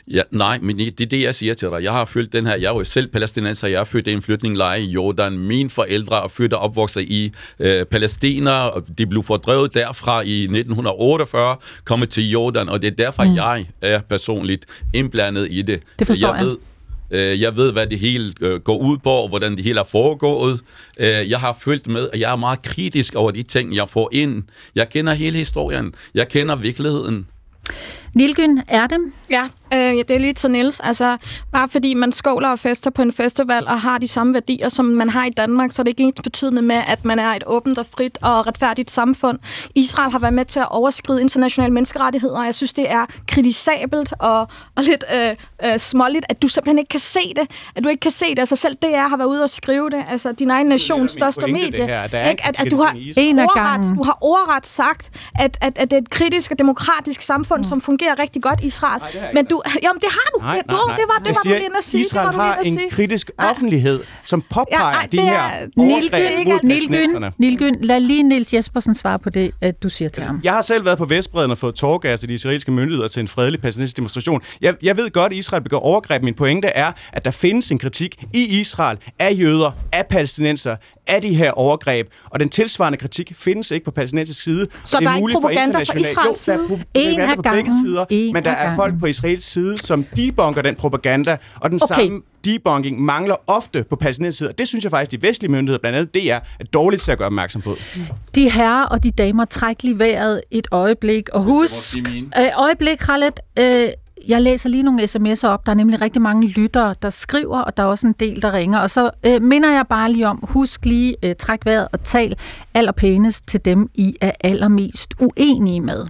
Ja, nej, men det er det, jeg siger til dig. Jeg har følt den her, jeg er jo selv palæstinenser, jeg er født i en flygtningelejr i Jordan. Mine forældre er født og opvokset i øh, Palæstina, og de blev fordrevet derfra i 1948, kommet til Jordan, og det er derfor, mm. jeg er personligt indblandet i det. Det forstår jeg. Ved, øh, jeg ved, hvad det hele øh, går ud på, og hvordan det hele er foregået. Øh, jeg har følt med, at jeg er meget kritisk over de ting, jeg får ind. Jeg kender hele historien. Jeg kender virkeligheden. Nilgyn, er det? Ja, øh, ja, det er lige til Niels. Altså, bare fordi man skåler og fester på en festival og har de samme værdier, som man har i Danmark, så er det ikke ens betydende med, at man er et åbent og frit og retfærdigt samfund. Israel har været med til at overskride internationale menneskerettigheder, og jeg synes, det er kritisabelt og, og lidt øh, øh, småligt, at du simpelthen ikke kan se det. At du ikke kan se det. Altså selv DR har været ude og skrive det. Altså din egen nations største medie. her, at der er ikke? At, at du har ordret, du har ordret sagt, at, at, at det er et kritisk og demokratisk samfund, som fungerer rigtig godt i Israel. Nej, det har jeg Men du, jamen det har du. Nej, nej, du nej. det var, det var siger, du lige inde at sige. Israel det var du lige har en sige. kritisk Nej. offentlighed, som påpeger Ja, ej, de det her er- overgreb mod Nilgyn. Nilgyn, lad lige Niels Jespersen svare på det, at du siger til ham. Jeg har selv været på Vestbreden og fået tårgas af de israelske myndigheder til en fredelig palæstinensisk demonstration. Jeg, jeg ved godt, at Israel begår overgreb. Min pointe er, at der findes en kritik i Israel af jøder, af palæstinenser, af de her overgreb. Og den tilsvarende kritik findes ikke på palæstinensisk side. Så der er ikke for propaganda fra internationale- Israels jo, der er side? propaganda En af gangen. Sider, En men der er folk på israelsk side, som debunker den propaganda, og den Okay. samme debunking mangler ofte på palæstinensisk side. Og det synes jeg faktisk, de vestlige myndigheder, blandt andet DR, er dårligt til at gøre opmærksom på. De herrer og de damer, træk lige vejret et øjeblik. Og husk, øh, øjeblik, Khaled, øh, jeg læser lige nogle sms'er op. Der er nemlig rigtig mange lyttere, der skriver, og der er også en del, der ringer. Og så øh, minder jeg bare lige om, husk lige, øh, træk vejret og tal allerpænest til dem, I er allermest uenige med.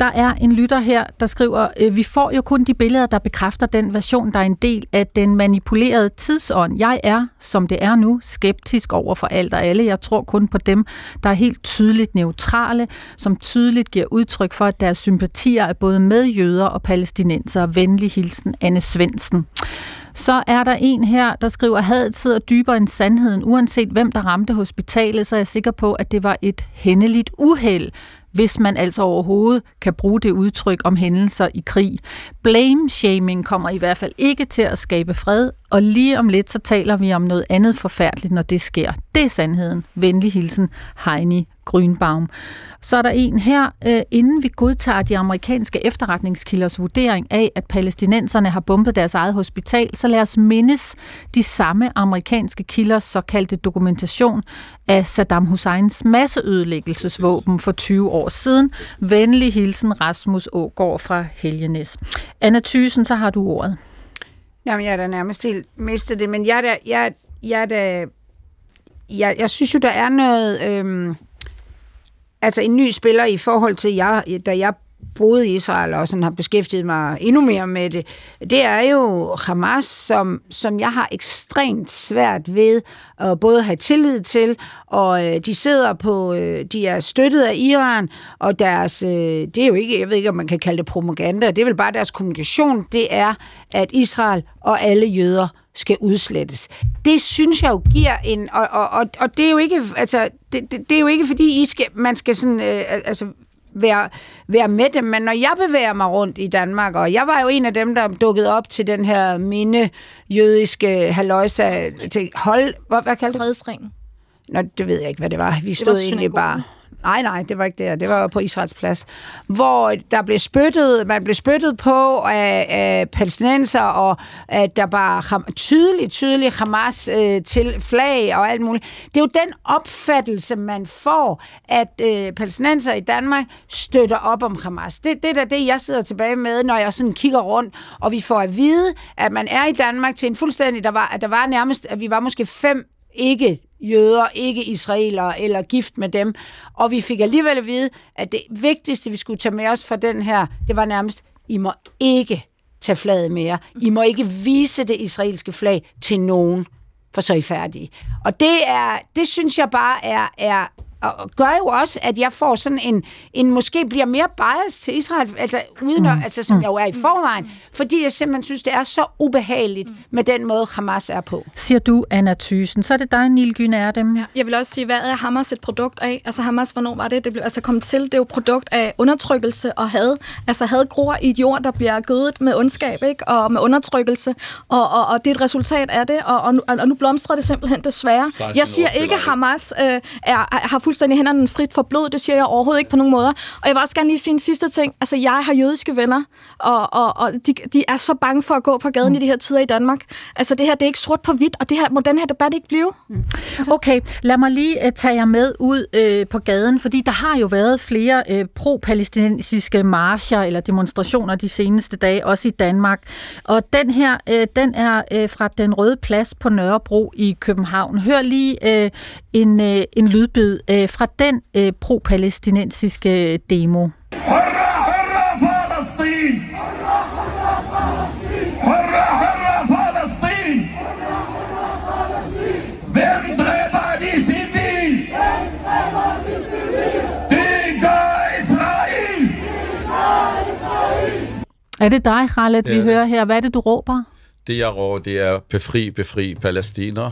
Der er en lytter her, der skriver, øh, vi får jo kun de billeder, der bekræfter den version, der er en del af den manipulerede tidsånd. Jeg er, som det er nu, skeptisk over for alt og alle. Jeg tror kun på dem, der er helt tydeligt neutrale, som tydeligt giver udtryk for, at deres sympatier er både med jøder og palæstinenser. Venlig hilsen, Anne Svendsen. Så er der en her, der skriver, at hadet sidder dybere end sandheden. Uanset hvem, der ramte hospitalet, så er jeg sikker på, at det var et hændeligt uheld, hvis man altså overhovedet kan bruge det udtryk om hændelser i krig. Blame-shaming kommer i hvert fald ikke til at skabe fred, og lige om lidt så taler vi om noget andet forfærdeligt, når det sker. Det er sandheden. Venlig hilsen, Heini Grønbaum. Så er der en her, øh, inden vi godtager de amerikanske efterretningskilders vurdering af, at palæstinenserne har bombet deres eget hospital, så lad os mindes de samme amerikanske kilders såkaldte dokumentation af Saddam Husseins masseødelæggelsesvåben for 20 år siden. Venlig hilsen, Rasmus Ågård fra Helgenes. Anna Thysen, så har du ordet. Jamen, jeg er da nærmest helt mistet det, men jeg er da, jeg, jeg er da, jeg, jeg synes jo, der er noget, øhm, altså en ny spiller i forhold til, jeg, da jeg boede i Israel og sådan har beskæftiget mig endnu mere med det, det er jo Hamas, som, som jeg har ekstremt svært ved at både have tillid til, og øh, de sidder på, øh, de er støttet af Iran, og deres, øh, det er jo ikke, jeg ved ikke, om man kan kalde det propaganda, det er vel bare deres kommunikation, det er, at Israel og alle jøder skal udslettes. Det synes jeg jo giver en, og, og, og, og det er jo ikke, altså, det, det, det er jo ikke fordi, I skal, man skal sådan, øh, altså, være, være med dem, men når jeg bevæger mig rundt i Danmark, og jeg var jo en af dem, der dukkede op til den her minde jødiske haløjsa til hold, hvad, hvad kaldte du Fredsringen. Nå, det ved jeg ikke, hvad det var. Vi var stod egentlig synagogen. bare... Nej, nej, det var ikke der. Det var på Israels plads. Hvor der blev spyttet, man blev spyttet på af, af palæstinenser, og at der var tydeligt, tydeligt Hamas øh, til flag og alt muligt. Det er jo den opfattelse, man får, at øh, palæstinenser i Danmark støtter op om Hamas. Det, det er da det, jeg sidder tilbage med, når jeg sådan kigger rundt, og vi får at vide, at man er i Danmark til en fuldstændig, der var, at der var nærmest, at vi var måske fem ikke jøder, ikke israelere eller gift med dem. Og vi fik alligevel at vide, at det vigtigste, vi skulle tage med os fra den her, det var nærmest, I må ikke tage flaget mere. I må ikke vise det israelske flag til nogen, for så er I færdige. Og det, er, det synes jeg bare er, er og gør jo også, at jeg får sådan en, en måske bliver mere bias til Israel, altså, uden at, mm. altså, som mm. jeg jo er i forvejen, fordi jeg simpelthen synes, det er så ubehageligt mm. med den måde, Hamas er på. Siger du, Anna Thysen. Så er det dig, Nil dem. Ja, jeg vil også sige, hvad er Hamas et produkt af? Altså Hamas, hvornår var det? Det blev altså kommet til. Det er jo produkt af undertrykkelse og had. Altså had gror i et jord, der bliver gødet med ondskab, ikke? Og med undertrykkelse. Og, og, og det er et resultat af det, og, og, nu, og nu blomstrer det simpelthen desværre. Jeg siger ikke, at Hamas øh, er, har fuldstændig hænderne frit for blod. Det siger jeg overhovedet ikke på nogen måder. Og jeg vil også gerne lige sige en sidste ting. Altså, jeg har jødiske venner, og, og, og de, de er så bange for at gå på gaden mm. i de her tider i Danmark. Altså, det her, det er ikke sort på hvidt, og det her, må den her debat ikke blive. Mm. Altså. Okay, lad mig lige uh, tage jer med ud uh, på gaden, fordi der har jo været flere uh, pro-palæstinensiske marcher eller demonstrationer de seneste dage, også i Danmark. Og den her, uh, den er uh, fra den røde plads på Nørrebro i København. Hør lige uh, en, uh, en lydbid uh, fra den øh, pro-palæstinensiske demo. Er det dig, Khaled, vi hører her? Hvad er det, du råber? Det, jeg råber, det er befri, befri palæstiner.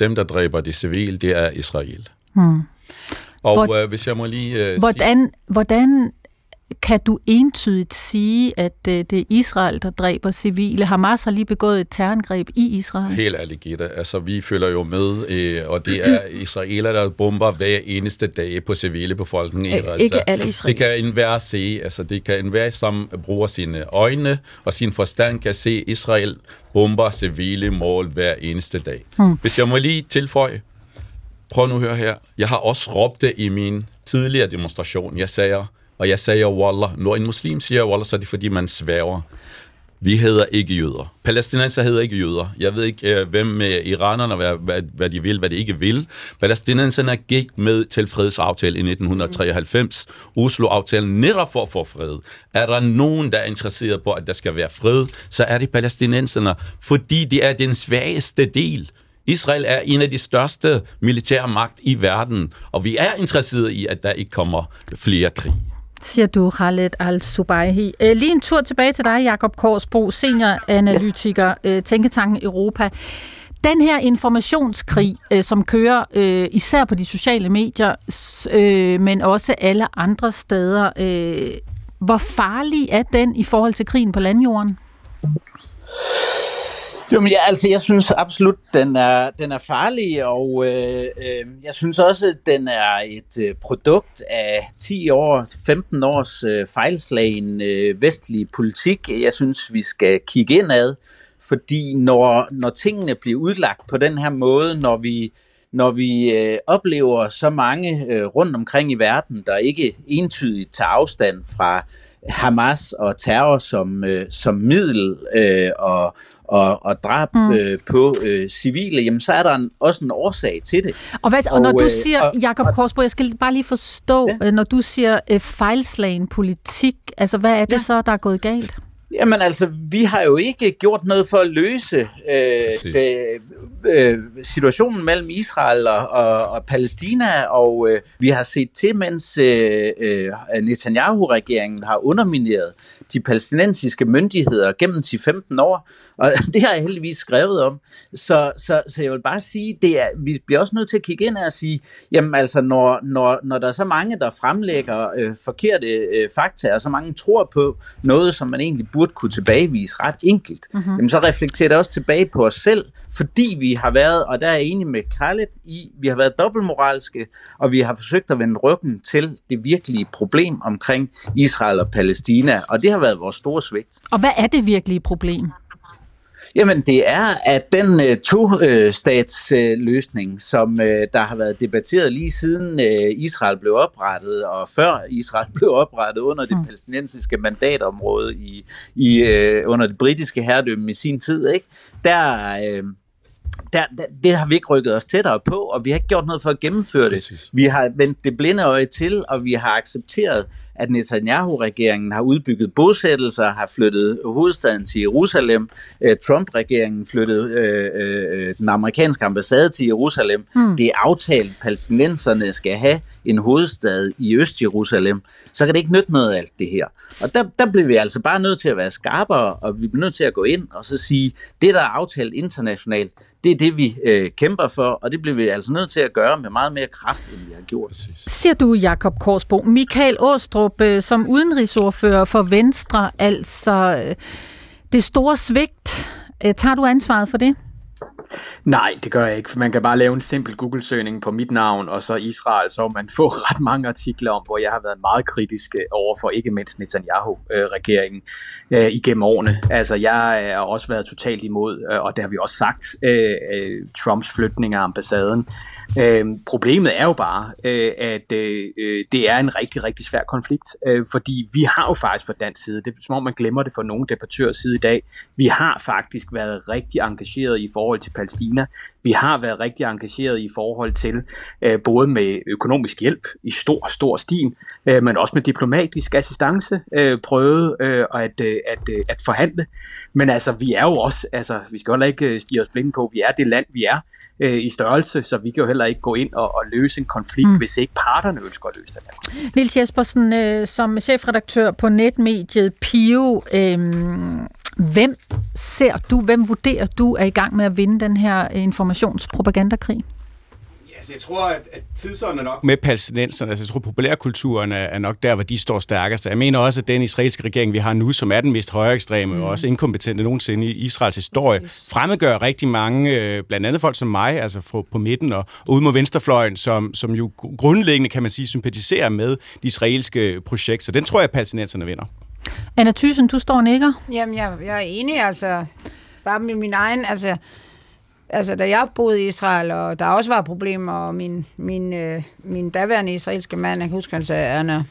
Dem, der dræber de civile, det er Israel. Hmm. Og Hvor, øh, hvis jeg må lige øh, hvordan, sige... hvordan kan du entydigt sige, at øh, det er Israel, der dræber civile? Hamas har lige begået et terrorangreb i Israel. Helt ærligt, Gitte. Altså, vi følger jo med, øh, og det er israeler, der bomber hver eneste dag på civile befolkning. Altså, ikke alle israeler. Det kan enhver se. Altså, det kan enhver, som bruger sine øjne og sin forstand, kan se Israel bomber civile mål hver eneste dag. Hmm. Hvis jeg må lige tilføje, prøv nu at høre her. Jeg har også råbt det i min tidligere demonstration. Jeg sagde, og jeg sagde Wallah. Når en muslim siger Wallah, så er det fordi, man svæver. Vi hedder ikke jøder. Palæstinenser hedder ikke jøder. Jeg ved ikke, øh, hvem med iranerne, hvad, hvad, hvad de vil, hvad de ikke vil. Palæstinenserne gik med til fredsaftalen i 1993. Oslo-aftalen netop for at få fred. Er der nogen, der er interesseret på, at der skal være fred, så er det palæstinenserne, fordi de er den svageste del Israel er en af de største militære magt i verden, og vi er interesseret i, at der ikke kommer flere krig siger du, Khaled Al-Subaihi. Øh, lige en tur tilbage til dig, Jakob Korsbro, senioranalytiker, yes. Tænketanken Europa. Den her informationskrig, øh, som kører øh, især på de sociale medier, men også alle andre steder, hvor farlig er den i forhold til krigen på landjorden? Jo, men ja, altså, jeg synes absolut, den er, den er farlig, og øh, øh, jeg synes også, at den er et øh, produkt af 10 år, 15 års øh, fejlslagen øh, vestlig politik. Jeg synes, vi skal kigge indad, fordi når, når tingene bliver udlagt på den her måde, når vi når vi øh, oplever så mange øh, rundt omkring i verden, der ikke entydigt tager afstand fra Hamas og terror som, øh, som middel øh, og, og, og drab mm. øh, på øh, civile, jamen så er der en, også en årsag til det. Og, hvad, og, og når du øh, siger, og, Jacob Korsbo, jeg skal bare lige forstå, ja. Øh, når du siger øh, fejlslagen politik, altså hvad er det ja. så, der er gået galt? Jamen altså, vi har jo ikke gjort noget for at løse øh, det, øh, situationen mellem Israel og, og, og Palæstina, og øh, vi har set til, mens øh, øh Netanyahu-regeringen har undermineret de palæstinensiske myndigheder gennem 10-15 år, og det har jeg heldigvis skrevet om. Så, så, så jeg vil bare sige, det er, vi bliver også nødt til at kigge ind og sige, jamen altså, når, når, når der er så mange, der fremlægger øh, forkerte øh, fakta, og så mange tror på noget, som man egentlig burde kunne tilbagevise ret enkelt, mm-hmm. jamen så reflekterer det også tilbage på os selv, fordi vi har været, og der er jeg enig med Khaled i, vi har været dobbeltmoralske, og vi har forsøgt at vende ryggen til det virkelige problem omkring Israel og Palæstina, og det har været vores store svigt. Og hvad er det virkelige problem? Jamen det er, at den uh, to-stats-løsning, uh, som uh, der har været debatteret lige siden uh, Israel blev oprettet, og før Israel blev oprettet under det mm. palæstinensiske mandatområde i, i uh, under det britiske herredømme i sin tid, ikke? der... Uh, der, der, det har vi ikke rykket os tættere på, og vi har ikke gjort noget for at gennemføre det. Præcis. Vi har vendt det blinde øje til, og vi har accepteret, at Netanyahu-regeringen har udbygget bosættelser, har flyttet hovedstaden til Jerusalem. Øh, Trump-regeringen flyttede øh, øh, den amerikanske ambassade til Jerusalem. Hmm. Det er aftalt, at palæstinenserne skal have en hovedstad i Øst-Jerusalem. Så kan det ikke nytte noget af alt det her. Og der, der bliver vi altså bare nødt til at være skarpere, og vi bliver nødt til at gå ind og så sige, det der er aftalt internationalt, det er det, vi øh, kæmper for, og det bliver vi altså nødt til at gøre med meget mere kraft, end vi har gjort. Siger du, Jakob Korsbo. Michael Åstrup, øh, som udenrigsordfører for Venstre, altså øh, det store svigt, øh, tager du ansvaret for det? Nej, det gør jeg ikke, for man kan bare lave en simpel Google-søgning på mit navn, og så Israel, så man får ret mange artikler om, hvor jeg har været meget kritisk øh, over for ikke mindst Netanyahu-regeringen øh, igennem årene. Altså, jeg øh, har også været totalt imod, øh, og det har vi også sagt, øh, Trumps flytning af ambassaden. Øh, problemet er jo bare, øh, at øh, det er en rigtig, rigtig svær konflikt, øh, fordi vi har jo faktisk fra dansk side, det er som om man glemmer det for nogle debattørs side i dag, vi har faktisk været rigtig engageret i forhold til Palæstina. Vi har været rigtig engageret i forhold til øh, både med økonomisk hjælp i stor, stor stil, øh, men også med diplomatisk assistance øh, prøvet øh, at, øh, at, øh, at forhandle. Men altså, vi er jo også, altså, vi skal heller ikke stige os blinde på, vi er det land, vi er øh, i størrelse, så vi kan jo heller ikke gå ind og, og løse en konflikt, mm. hvis ikke parterne ønsker at løse den Nils Jespersen, øh, som chefredaktør på netmediet Pio, øh, Hvem ser du, hvem vurderer du er i gang med at vinde den her informationspropagandakrig? Altså, jeg tror, at, at tidsånden er nok med palæstinenserne. Altså, jeg tror, populærkulturen er, er nok der, hvor de står stærkest. Jeg mener også, at den israelske regering, vi har nu, som er den mest højere ekstreme mm. og også inkompetente nogensinde i Israels historie, Præcis. fremmedgør rigtig mange, øh, blandt andet folk som mig, altså på, på midten og, og ud mod venstrefløjen, som, som jo grundlæggende, kan man sige, sympatiserer med det israelske projekt. Så den tror jeg, at palæstinenserne vinder. Anna Thyssen, du står og nikker. Jamen, jeg, jeg er enig, altså. Bare med min egen, altså... Altså, da jeg boede i Israel, og der også var problemer, og min, min, øh, min daværende israelske mand, jeg kan huske, han sagde, Anna,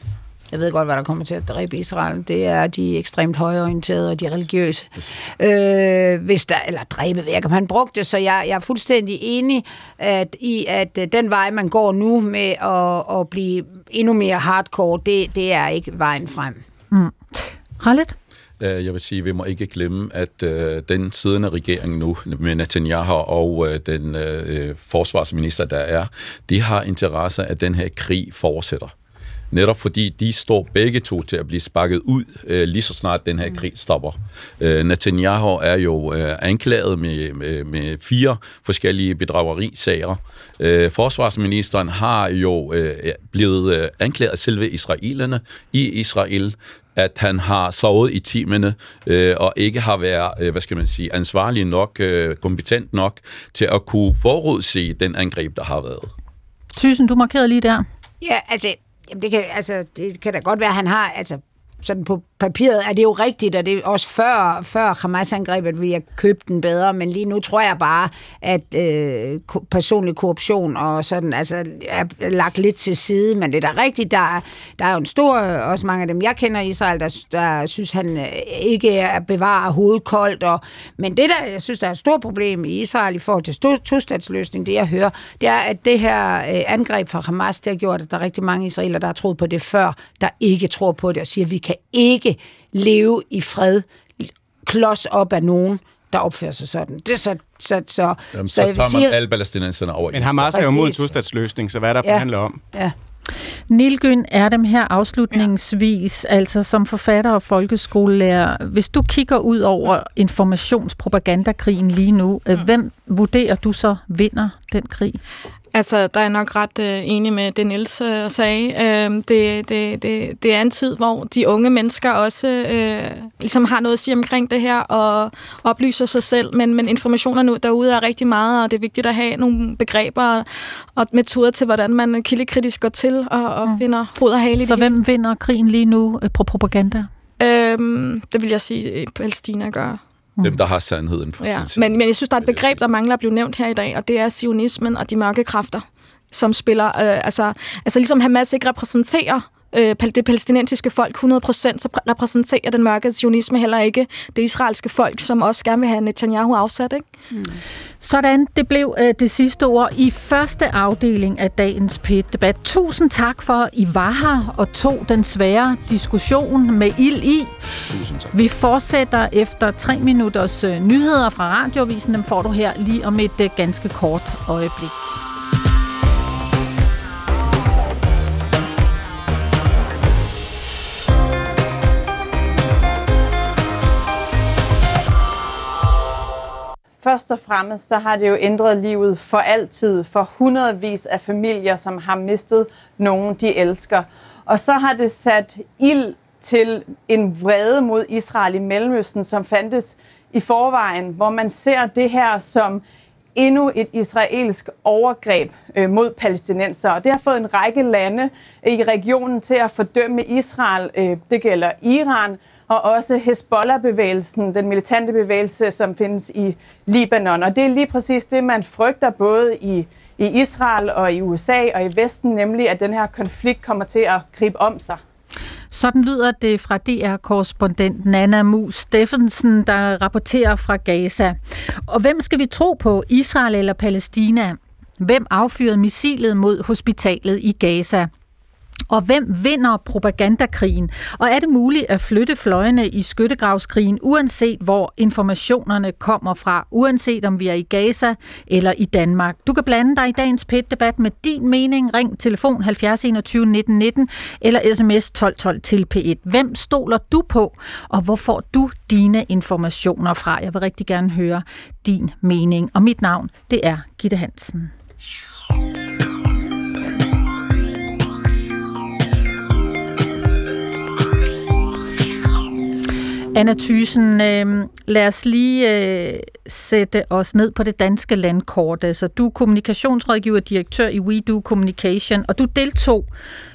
jeg ved godt, hvad der kommer til at dræbe Israel. Det er de ekstremt højorienterede og de religiøse. Øh, hvis der, eller dræbe væk, han brugte det, så jeg, jeg er fuldstændig enig at, i, at øh, den vej, man går nu med at, at blive endnu mere hardcore, det, det er ikke vejen frem. Khaled? Øh, jeg vil sige, at vi må ikke glemme, at øh, den siddende regering nu, med Netanyahu og øh, den øh, forsvarsminister, der er, de har interesse, at den her krig fortsætter. Netop fordi de står begge to til at blive sparket ud, øh, lige så snart den her mm. krig stopper. Øh, Netanyahu er jo øh, anklaget med, med, med fire forskellige bedragerisager. Øh, forsvarsministeren har jo øh, blevet øh, anklaget af selve israelerne i Israel at han har sovet i timene øh, og ikke har været, øh, hvad skal man sige, ansvarlig nok, øh, kompetent nok til at kunne forudse den angreb, der har været. Thyssen, du markerede lige der. Ja, altså, jamen det, kan, altså, det kan da godt være, at han har, altså, sådan på papiret er det jo rigtigt, og det er også før, før Hamas-angrebet ville jeg købe den bedre, men lige nu tror jeg bare, at øh, personlig korruption og sådan, altså, er lagt lidt til side, men det er da rigtigt, der er, der er jo en stor, også mange af dem, jeg kender i Israel, der, der synes, han øh, ikke er bevarer hovedet koldt, og, men det der, jeg synes, der er et stort problem i Israel i forhold til tostatsløsning, det jeg hører, det er, at det her øh, angreb fra Hamas, det har gjort, at der er rigtig mange israeler, der har troet på det før, der ikke tror på det, og siger, at vi kan ikke leve i fred, klods op af nogen, der opfører sig sådan. Det er så, så, så, Jamen, så, så, så tager man sige, alle palæstinenserne over. Men Hamas er jo mod en tostatsløsning, så hvad er der ja, forhandler om? Ja. Nilgyn er dem her afslutningsvis, ja. altså som forfatter og folkeskolelærer. Hvis du kigger ud over informationspropagandakrigen lige nu, øh, hvem vurderer du så vinder den krig? Altså, der er nok ret øh, enig med det, Niels øh, sagde. Øh, det, det, det, det er en tid, hvor de unge mennesker også øh, ligesom har noget at sige omkring det her og oplyser sig selv, men, men informationer derude er rigtig meget, og det er vigtigt at have nogle begreber og metoder til, hvordan man kildekritisk går til og, og mm. finder hoved og hale i Så det hvem vinder krigen lige nu øh, på propaganda? Øhm, det vil jeg sige, Palæstina gør. Mm. Dem, der har sandheden på ja. sin Men, men jeg synes, der er et begreb, der mangler at blive nævnt her i dag, og det er sionismen og de mørke kræfter, som spiller... Øh, altså, altså ligesom Hamas ikke repræsenterer øh, det palæstinensiske folk 100%, så repræsenterer den mørke zionisme heller ikke det israelske folk, som også gerne vil have Netanyahu afsat. Ikke? Mm. Sådan, det blev øh, det sidste ord i første afdeling af dagens PET-debat. Tusind tak for, at I var her og tog den svære diskussion med ild i. Tusind tak. Vi fortsætter efter tre minutters øh, nyheder fra radiovisen. Dem får du her lige om et øh, ganske kort øjeblik. Først og fremmest så har det jo ændret livet for altid for hundredvis af familier, som har mistet nogen, de elsker. Og så har det sat ild til en vrede mod Israel i Mellemøsten, som fandtes i forvejen, hvor man ser det her som endnu et israelsk overgreb øh, mod palæstinenser. Og det har fået en række lande i regionen til at fordømme Israel. Øh, det gælder Iran, og også Hezbollah-bevægelsen, den militante bevægelse, som findes i Libanon. Og det er lige præcis det, man frygter både i, i Israel og i USA og i Vesten, nemlig at den her konflikt kommer til at gribe om sig. Sådan lyder det fra DR-korrespondent Nana Mus Steffensen, der rapporterer fra Gaza. Og hvem skal vi tro på, Israel eller Palæstina? Hvem affyrede missilet mod hospitalet i Gaza? Og hvem vinder propagandakrigen? Og er det muligt at flytte fløjene i skyttegravskrigen, uanset hvor informationerne kommer fra, uanset om vi er i Gaza eller i Danmark? Du kan blande dig i dagens PET-debat med din mening. Ring telefon 70 21 19 19 eller sms 1212 til P1. Hvem stoler du på, og hvor får du dine informationer fra? Jeg vil rigtig gerne høre din mening. Og mit navn, det er Gitte Hansen. Anna Thysen, øh, lad os lige øh, sætte os ned på det danske landkort. Altså, du er kommunikationsrådgiver og direktør i WeDo Communication, og du deltog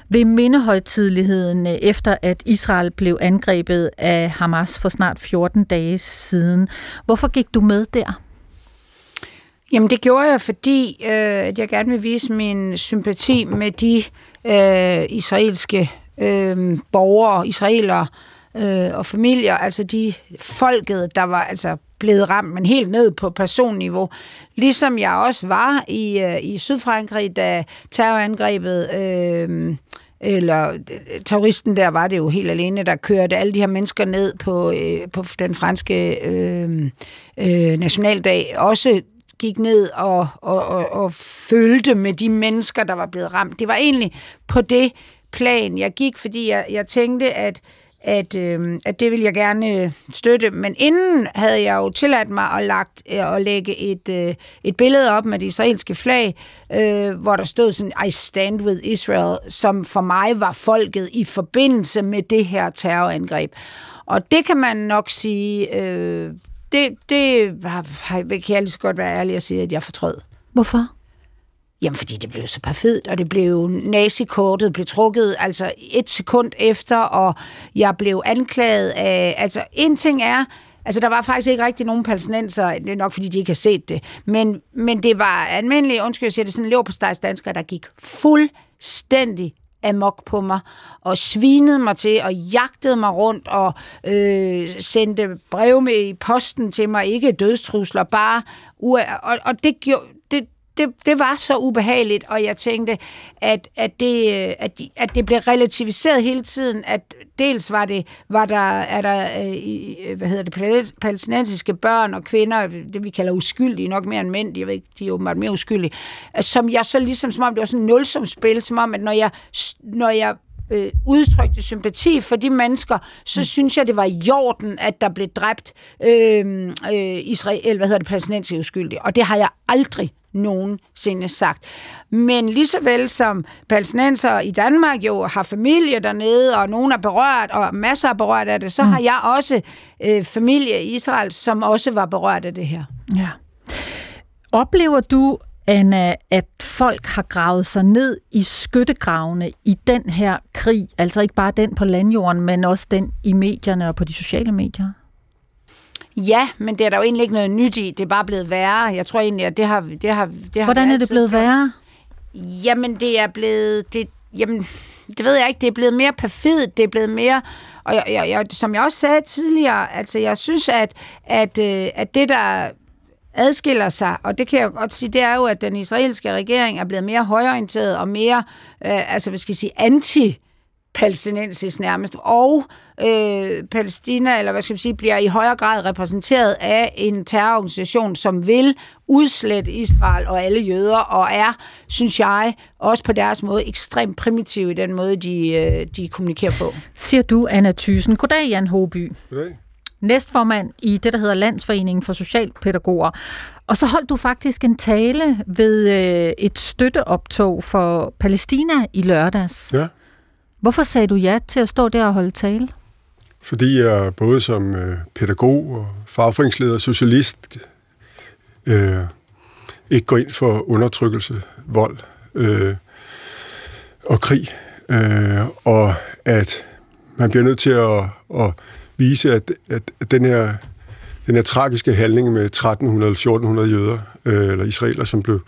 ved mindehøjtidligheden øh, efter, at Israel blev angrebet af Hamas for snart 14 dage siden. Hvorfor gik du med der? Jamen det gjorde jeg, fordi øh, at jeg gerne vil vise min sympati med de øh, israelske øh, borgere, israelere, øh, øh, og familier, altså de folket, der var altså blevet ramt, men helt ned på personniveau. Ligesom jeg også var i, øh, i Sydfrankrig, da terrorangrebet... Øh, eller øh, terroristen der var det jo helt alene, der kørte alle de her mennesker ned på, øh, på den franske øh, øh, nationaldag, også gik ned og, og, og, og følte med de mennesker, der var blevet ramt. Det var egentlig på det plan, jeg gik, fordi jeg, jeg tænkte, at at, øh, at det vil jeg gerne øh, støtte. Men inden havde jeg jo tilladt mig at, lagt, øh, at lægge et, øh, et billede op med det israelske flag, øh, hvor der stod sådan, I stand with Israel, som for mig var folket i forbindelse med det her terrorangreb. Og det kan man nok sige, øh, det, det kan jeg lige så godt være ærlig at sige, at jeg fortrød. Hvorfor? Jamen, fordi det blev så perfekt, og det blev nazikortet blev trukket altså et sekund efter, og jeg blev anklaget af... Altså, en ting er, Altså, der var faktisk ikke rigtig nogen palæstinenser, det er nok fordi, de ikke har set det, men, men det var almindelige, undskyld, jeg siger det, sådan danskere, der gik fuldstændig amok på mig, og svinede mig til, og jagtede mig rundt, og øh, sendte brev med i posten til mig, ikke dødstrusler, bare, og, og det, gjorde, det, det, var så ubehageligt, og jeg tænkte, at, at, det, at, de, at det blev relativiseret hele tiden, at dels var det, var der, er der, øh, hvad hedder det, palæstinensiske børn og kvinder, det vi kalder uskyldige, nok mere end mænd, jeg ved ikke, de er åbenbart mere uskyldige, som jeg så ligesom, som om det var sådan nul som spil, som om, at når jeg, når jeg øh, udtrykte sympati for de mennesker, så mm. synes jeg, det var i jorden, at der blev dræbt øh, øh, Israel, hvad hedder det, palæstinensiske uskyldige. Og det har jeg aldrig nogensinde sagt. Men lige så vel som palæstinenser i Danmark jo har familie dernede, og nogen er berørt, og masser er berørt af det, så mm. har jeg også øh, familie i Israel, som også var berørt af det her. Ja. Oplever du, Anna, at folk har gravet sig ned i skyttegravene i den her krig, altså ikke bare den på landjorden, men også den i medierne og på de sociale medier? Ja, men det er der jo egentlig ikke noget nyt i. Det er bare blevet værre. Jeg tror egentlig, at det har... Det har, det har Hvordan er det blevet værre? Jamen, det er blevet... Det, jamen, det ved jeg ikke. Det er blevet mere perfidt. Det er blevet mere... Og jeg, jeg, jeg, som jeg også sagde tidligere, altså jeg synes, at, at, øh, at det, der adskiller sig, og det kan jeg godt sige, det er jo, at den israelske regering er blevet mere højorienteret og mere, øh, altså hvad skal jeg sige, anti palæstinensisk nærmest, og øh, Palæstina, eller hvad skal vi sige, bliver i højere grad repræsenteret af en terrororganisation, som vil udslette Israel og alle jøder, og er, synes jeg, også på deres måde ekstremt primitiv i den måde, de, øh, de kommunikerer på. Siger du, Anna Thysen. Goddag, Jan Håby. Goddag næstformand i det, der hedder Landsforeningen for Socialpædagoger. Og så holdt du faktisk en tale ved øh, et støtteoptog for Palæstina i lørdags. Ja. Hvorfor sagde du ja til at stå der og holde tale? Fordi jeg både som øh, pædagog og fagforeningsleder og socialist øh, ikke går ind for undertrykkelse, vold øh, og krig. Øh, og at man bliver nødt til at, at vise, at, at, at den her den her tragiske handling med 1300-1400 jøder, øh, eller israeler, som blev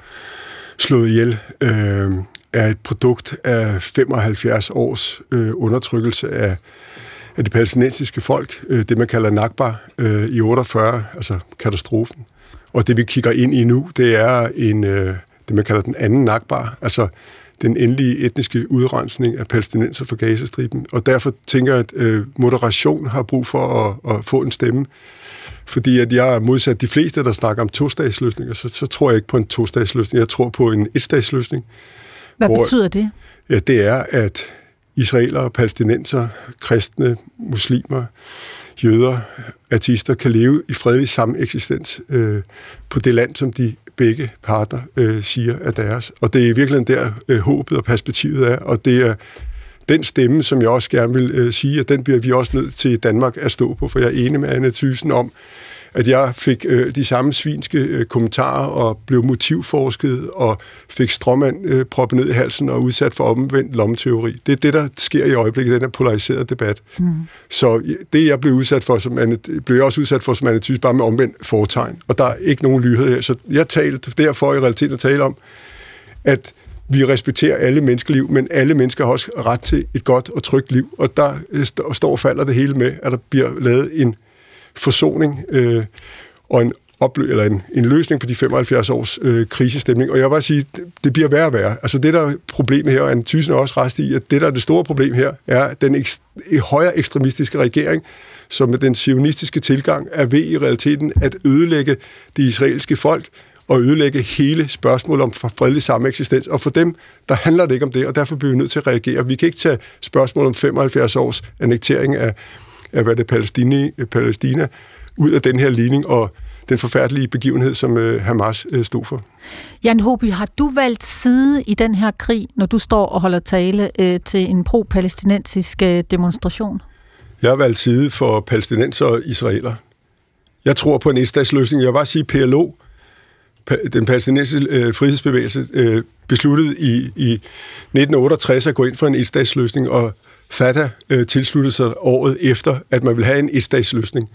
slået ihjel, øh, er et produkt af 75 års øh, undertrykkelse af, af det palæstinensiske folk, øh, det man kalder Nakba, øh, i 48, altså katastrofen. Og det vi kigger ind i nu, det er en, øh, det man kalder den anden Nakba, altså den endelige etniske udrensning af palæstinenser fra Gazastriben. Og derfor tænker jeg, at øh, moderation har brug for at, at få en stemme. Fordi at jeg er modsat de fleste, der snakker om to-statsløsninger, så, så tror jeg ikke på en to-statsløsning. Jeg tror på en et-statsløsning. Hvad hvor, betyder det? Ja, det er, at israelere, palæstinenser, kristne, muslimer, jøder, artister kan leve i fredelig sameksistens øh, på det land, som de begge parter øh, siger er deres. Og det er virkelig der øh, håbet og perspektivet er, og det er den stemme, som jeg også gerne vil øh, sige, at den bliver vi også nødt til i Danmark at stå på, for jeg er enig med Anne Thyssen om, at jeg fik øh, de samme svinske øh, kommentarer og blev motivforsket og fik strømmand øh, proppet ned i halsen og udsat for omvendt lommeteori. Det er det, der sker i øjeblikket, den her polariserede debat. Mm. Så det, jeg blev udsat for, som Anne, blev jeg også udsat for som Anne Thyssen, bare med omvendt foretegn. Og der er ikke nogen lydhed her. Så jeg talte derfor i realiteten at tale om, at vi respekterer alle menneskeliv, men alle mennesker har også ret til et godt og trygt liv. Og der øh, står og falder det hele med, at der bliver lavet en forsoning øh, og en oplø eller en, en løsning på de 75 års øh, krisestemning. Og jeg vil bare sige, det, det bliver værre og værre. Altså det, der er problemet her, og Anne Thyssen er også rest i, at det, der er det store problem her, er den ekst- højere ekstremistiske regering, som med den sionistiske tilgang er ved i realiteten at ødelægge det israelske folk, og ødelægge hele spørgsmålet om fredelig sameksistens. Og for dem, der handler det ikke om det, og derfor bliver vi nødt til at reagere. Vi kan ikke tage spørgsmålet om 75 års annektering af, af hvad det Palæstina, Palæstina ud af den her ligning og den forfærdelige begivenhed, som øh, Hamas øh, stod for. Jan Hoby, har du valgt side i den her krig, når du står og holder tale øh, til en pro-palæstinensisk øh, demonstration? Jeg har valgt side for palæstinenser og israeler. Jeg tror på en etstatsløsning. Jeg vil bare sige, PLO, den palæstinensiske øh, frihedsbevægelse, øh, besluttede i, i 1968 at gå ind for en etstatsløsning, og Fatah øh, tilsluttede sig året efter, at man vil have en etstatsløsning.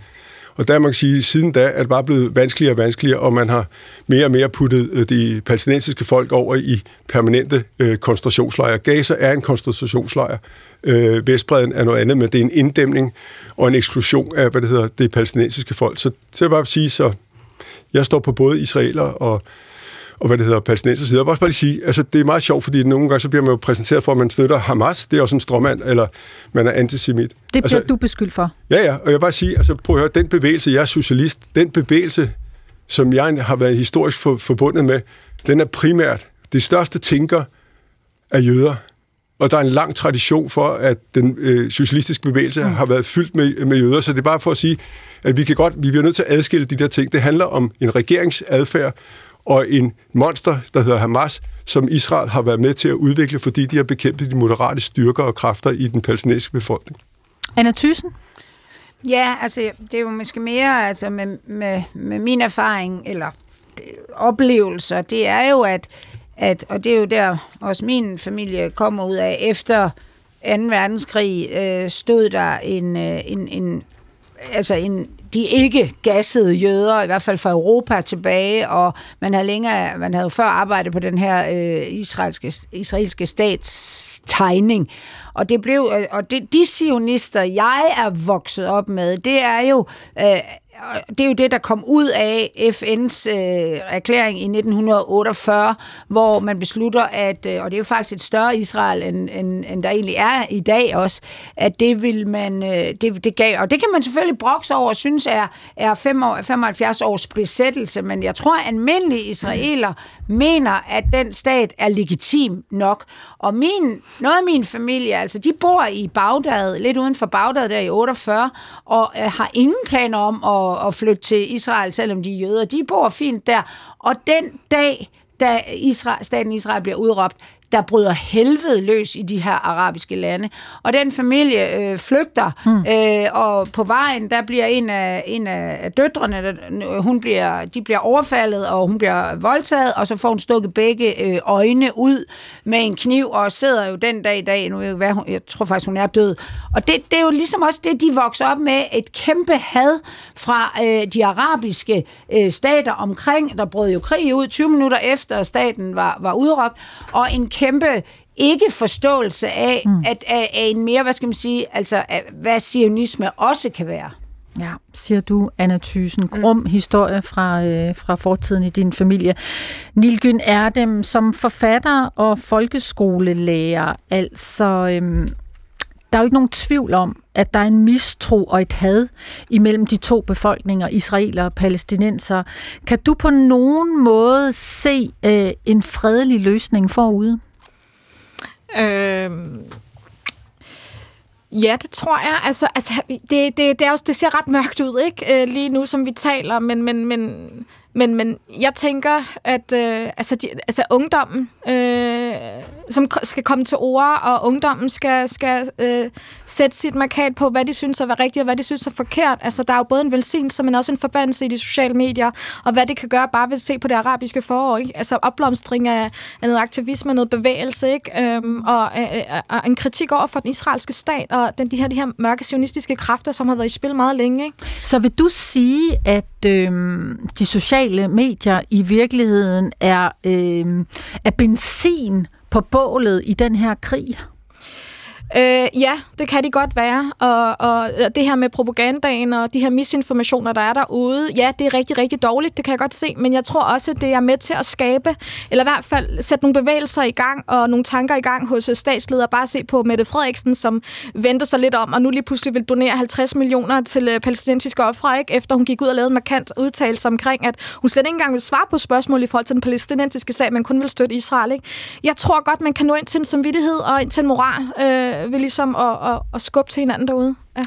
Og der man kan sige, siden da er det bare blevet vanskeligere og vanskeligere, og man har mere og mere puttet øh, de palæstinensiske folk over i permanente øh, koncentrationslejre. Gaza er en koncentrationslejr. Øh, Vestbreden er noget andet, men det er en inddæmning og en eksklusion af, hvad det hedder, det palæstinensiske folk. Så til at bare sige, så jeg står på både israeler og og hvad det hedder, palæstinenser side. Jeg vil også bare lige sige, altså det er meget sjovt, fordi nogle gange så bliver man jo præsenteret for, at man støtter Hamas, det er også en stråmand, eller man er antisemit. Det bliver altså, du beskyldt for. Ja, ja, og jeg vil bare sige, altså prøv at høre, den bevægelse, jeg er socialist, den bevægelse, som jeg har været historisk for, forbundet med, den er primært, det største tænker er jøder. Og der er en lang tradition for, at den øh, socialistiske bevægelse mm. har været fyldt med, med jøder, så det er bare for at sige, at vi kan godt, vi bliver nødt til at adskille de der ting. Det handler om en regeringsadfærd og en monster, der hedder Hamas, som Israel har været med til at udvikle, fordi de har bekæmpet de moderate styrker og kræfter i den palæstinensiske befolkning. Anna Thyssen? Ja, altså det er jo måske mere altså med, med, med min erfaring, eller oplevelser, det er jo, at, at, og det er jo der også min familie kommer ud af, efter 2. verdenskrig øh, stod der en, øh, en, en, altså en, de ikke gassede jøder, i hvert fald fra Europa tilbage, og man havde længere, man havde jo før arbejdet på den her øh, israelske, israelske stats tegning. Og det blev, øh, og det, de sionister, jeg er vokset op med, det er jo øh, det er jo det, der kom ud af FN's øh, erklæring i 1948, hvor man beslutter, at, øh, og det er jo faktisk et større Israel, end, end, end der egentlig er i dag også, at det vil man, øh, det, det gav, og det kan man selvfølgelig brokse over og synes er, er 5 år, 75 års besættelse, men jeg tror, at almindelige israeler mener, at den stat er legitim nok. Og min, noget af min familie, altså de bor i Bagdad, lidt uden for Bagdad der i 48, og øh, har ingen planer om at at, at flytte til Israel, selvom de er jøder. De bor fint der. Og den dag, da Israel, staten Israel bliver udråbt, der bryder helvede løs i de her arabiske lande. Og den familie øh, flygter, mm. øh, og på vejen, der bliver en af, en af døtrene, der, hun bliver, de bliver overfaldet, og hun bliver voldtaget, og så får hun stukket begge øh, øjne ud med en kniv, og sidder jo den dag i dag, nu jeg, hvad, jeg tror faktisk, hun er død. Og det, det er jo ligesom også det, de vokser op med, et kæmpe had fra øh, de arabiske øh, stater omkring, der brød jo krig ud 20 minutter efter staten var, var udråbt, og en kæmpe ikke forståelse af, mm. at, af, af en mere, hvad skal man sige, altså af, hvad sionisme også kan være. Ja, siger du, Anna Thysen. Grum mm. historie fra, øh, fra fortiden i din familie. Nilgyn er dem som forfatter og folkeskolelærer. Altså, øhm, der er jo ikke nogen tvivl om, at der er en mistro og et had imellem de to befolkninger, israeler og palæstinenser. Kan du på nogen måde se øh, en fredelig løsning forude? Øh, ja, det tror jeg. Altså, altså det, det, det, er også, det ser ret mørkt ud, ikke? Øh, lige nu, som vi taler, men, men, men, men, men jeg tænker, at øh, altså, de, altså ungdommen øh, som skal komme til ord, og ungdommen skal, skal øh, sætte sit markat på, hvad de synes er rigtigt, og hvad de synes er forkert. Altså, der er jo både en velsignelse, men også en forbandelse i de sociale medier, og hvad det kan gøre bare ved at se på det arabiske forår. Ikke? Altså, opblomstring af, af noget aktivisme, noget bevægelse, ikke? Øhm, og, øh, øh, øh, og en kritik over for den israelske stat, og den, de, her, de her mørke sionistiske kræfter, som har været i spil meget længe. Ikke? Så vil du sige, at øh, de sociale medier i virkeligheden er, øh, er benzin på bålet i den her krig? Øh, ja, det kan de godt være. Og, og det her med propagandaen og de her misinformationer, der er derude, ja, det er rigtig, rigtig dårligt, det kan jeg godt se. Men jeg tror også, at det er med til at skabe, eller i hvert fald sætte nogle bevægelser i gang og nogle tanker i gang hos øh, statsledere. Bare se på Mette Frederiksen, som venter sig lidt om, og nu lige pludselig vil donere 50 millioner til øh, palæstinensiske ofre, ikke? efter hun gik ud og lavede en markant udtalelse omkring, at hun slet ikke engang vil svare på spørgsmål i forhold til den palæstinensiske sag, men kun vil støtte Israel. Ikke? Jeg tror godt, man kan nå ind til en samvittighed og ind til en moral. Øh, ved ligesom at, at, at skubbe til hinanden derude. Ja.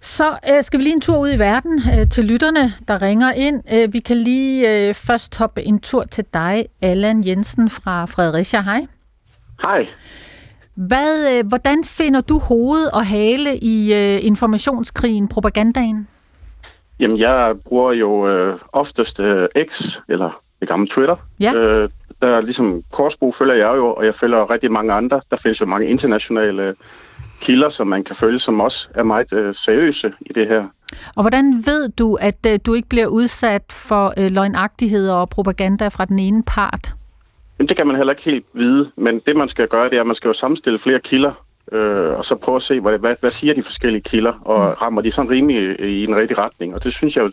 Så øh, skal vi lige en tur ud i verden øh, til lytterne, der ringer ind. Øh, vi kan lige øh, først hoppe en tur til dig, Allan Jensen fra Fredericia. Hej. Hej. Hvad, øh, hvordan finder du hoved og hale i øh, informationskrigen, propagandaen? Jamen, jeg bruger jo øh, oftest øh, X, eller det gamle Twitter. Ja. Øh, der ligesom Korsbro følger jeg jo, og jeg følger rigtig mange andre. Der findes jo mange internationale kilder, som man kan følge, som også er meget øh, seriøse i det her. Og hvordan ved du, at øh, du ikke bliver udsat for øh, løgnagtigheder og propaganda fra den ene part? Jamen, det kan man heller ikke helt vide, men det man skal gøre, det er, at man skal jo sammenstille flere kilder, øh, og så prøve at se, hvad, hvad, hvad siger de forskellige kilder, og mm. rammer de sådan rimelig i, i en rigtig retning. Og det synes jeg jo,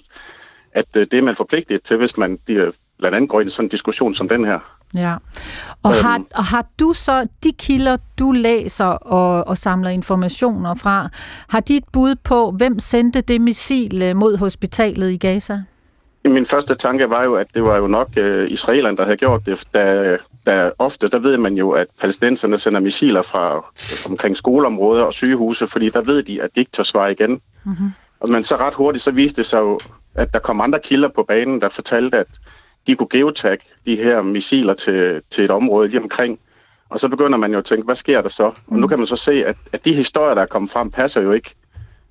at øh, det er man forpligtet til, hvis man de, blandt andet går i sådan en diskussion som den her. Ja. Og, Øhm. har, og har du så de kilder, du læser og, og samler informationer fra, har de et bud på, hvem sendte det missil øh, mod hospitalet i Gaza? Min første tanke var jo, at det var jo nok øh, israelerne, der havde gjort det, da, da ofte, der ved man jo, at palæstinenserne sender missiler fra omkring skoleområder og sygehuse, fordi der ved de, at de ikke tør svare igen. Mm-hmm. Og men så ret hurtigt, så viste det sig jo, at der kom andre kilder på banen, der fortalte, at de kunne geotag de her missiler til, til et område lige omkring. Og så begynder man jo at tænke, hvad sker der så? Og nu kan man så se, at, at de historier, der er kommet frem, passer jo ikke.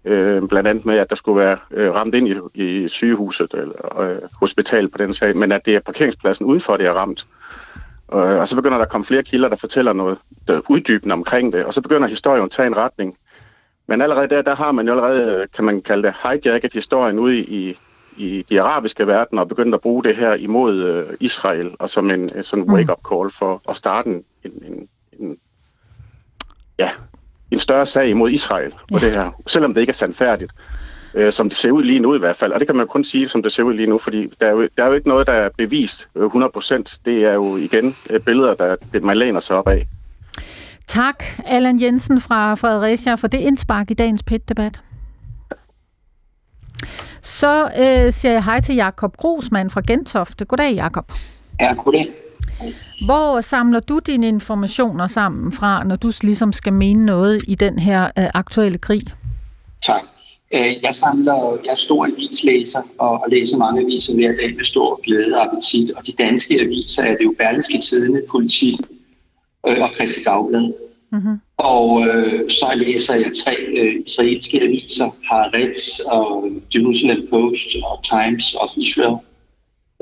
Øh, blandt andet med, at der skulle være øh, ramt ind i, i sygehuset eller øh, hospital på den sag, men at det er parkeringspladsen udenfor, det er ramt. Og, og så begynder der at komme flere kilder, der fortæller noget der er uddybende omkring det, og så begynder historien at tage en retning. Men allerede der, der har man jo allerede, kan man kalde det, hijacket historien ude i, i de arabiske verden og begyndt at bruge det her imod øh, Israel og som en en sådan wake-up call for at starte en, en, en, ja, en større sag imod Israel på det her, selvom det ikke er sandfærdigt, øh, som det ser ud lige nu i hvert fald. Og det kan man kun sige, som det ser ud lige nu, fordi der er jo, der er jo ikke noget, der er bevist øh, 100%. Det er jo igen øh, billeder, der det, man læner sig op af. Tak, Allan Jensen fra Fredericia, for det indspark i dagens PET-debat. Så øh, siger jeg hej til Jakob Grosmann fra Gentofte. Goddag, Jakob. Ja, goddag. Hvor samler du dine informationer sammen fra, når du ligesom skal mene noget i den her øh, aktuelle krig? Tak. Øh, Jeg samler, jeg er stor avislæser og og læser mange aviser hver dag med stor glæde og appetit. Og de danske aviser er det jo Berlingske Tidene, Politik øh, og Christi Dagblad. Mm-hmm. Og øh, så læser jeg tre øh, israelske aviser, Haaretz og Jerusalem Post og Times of Israel,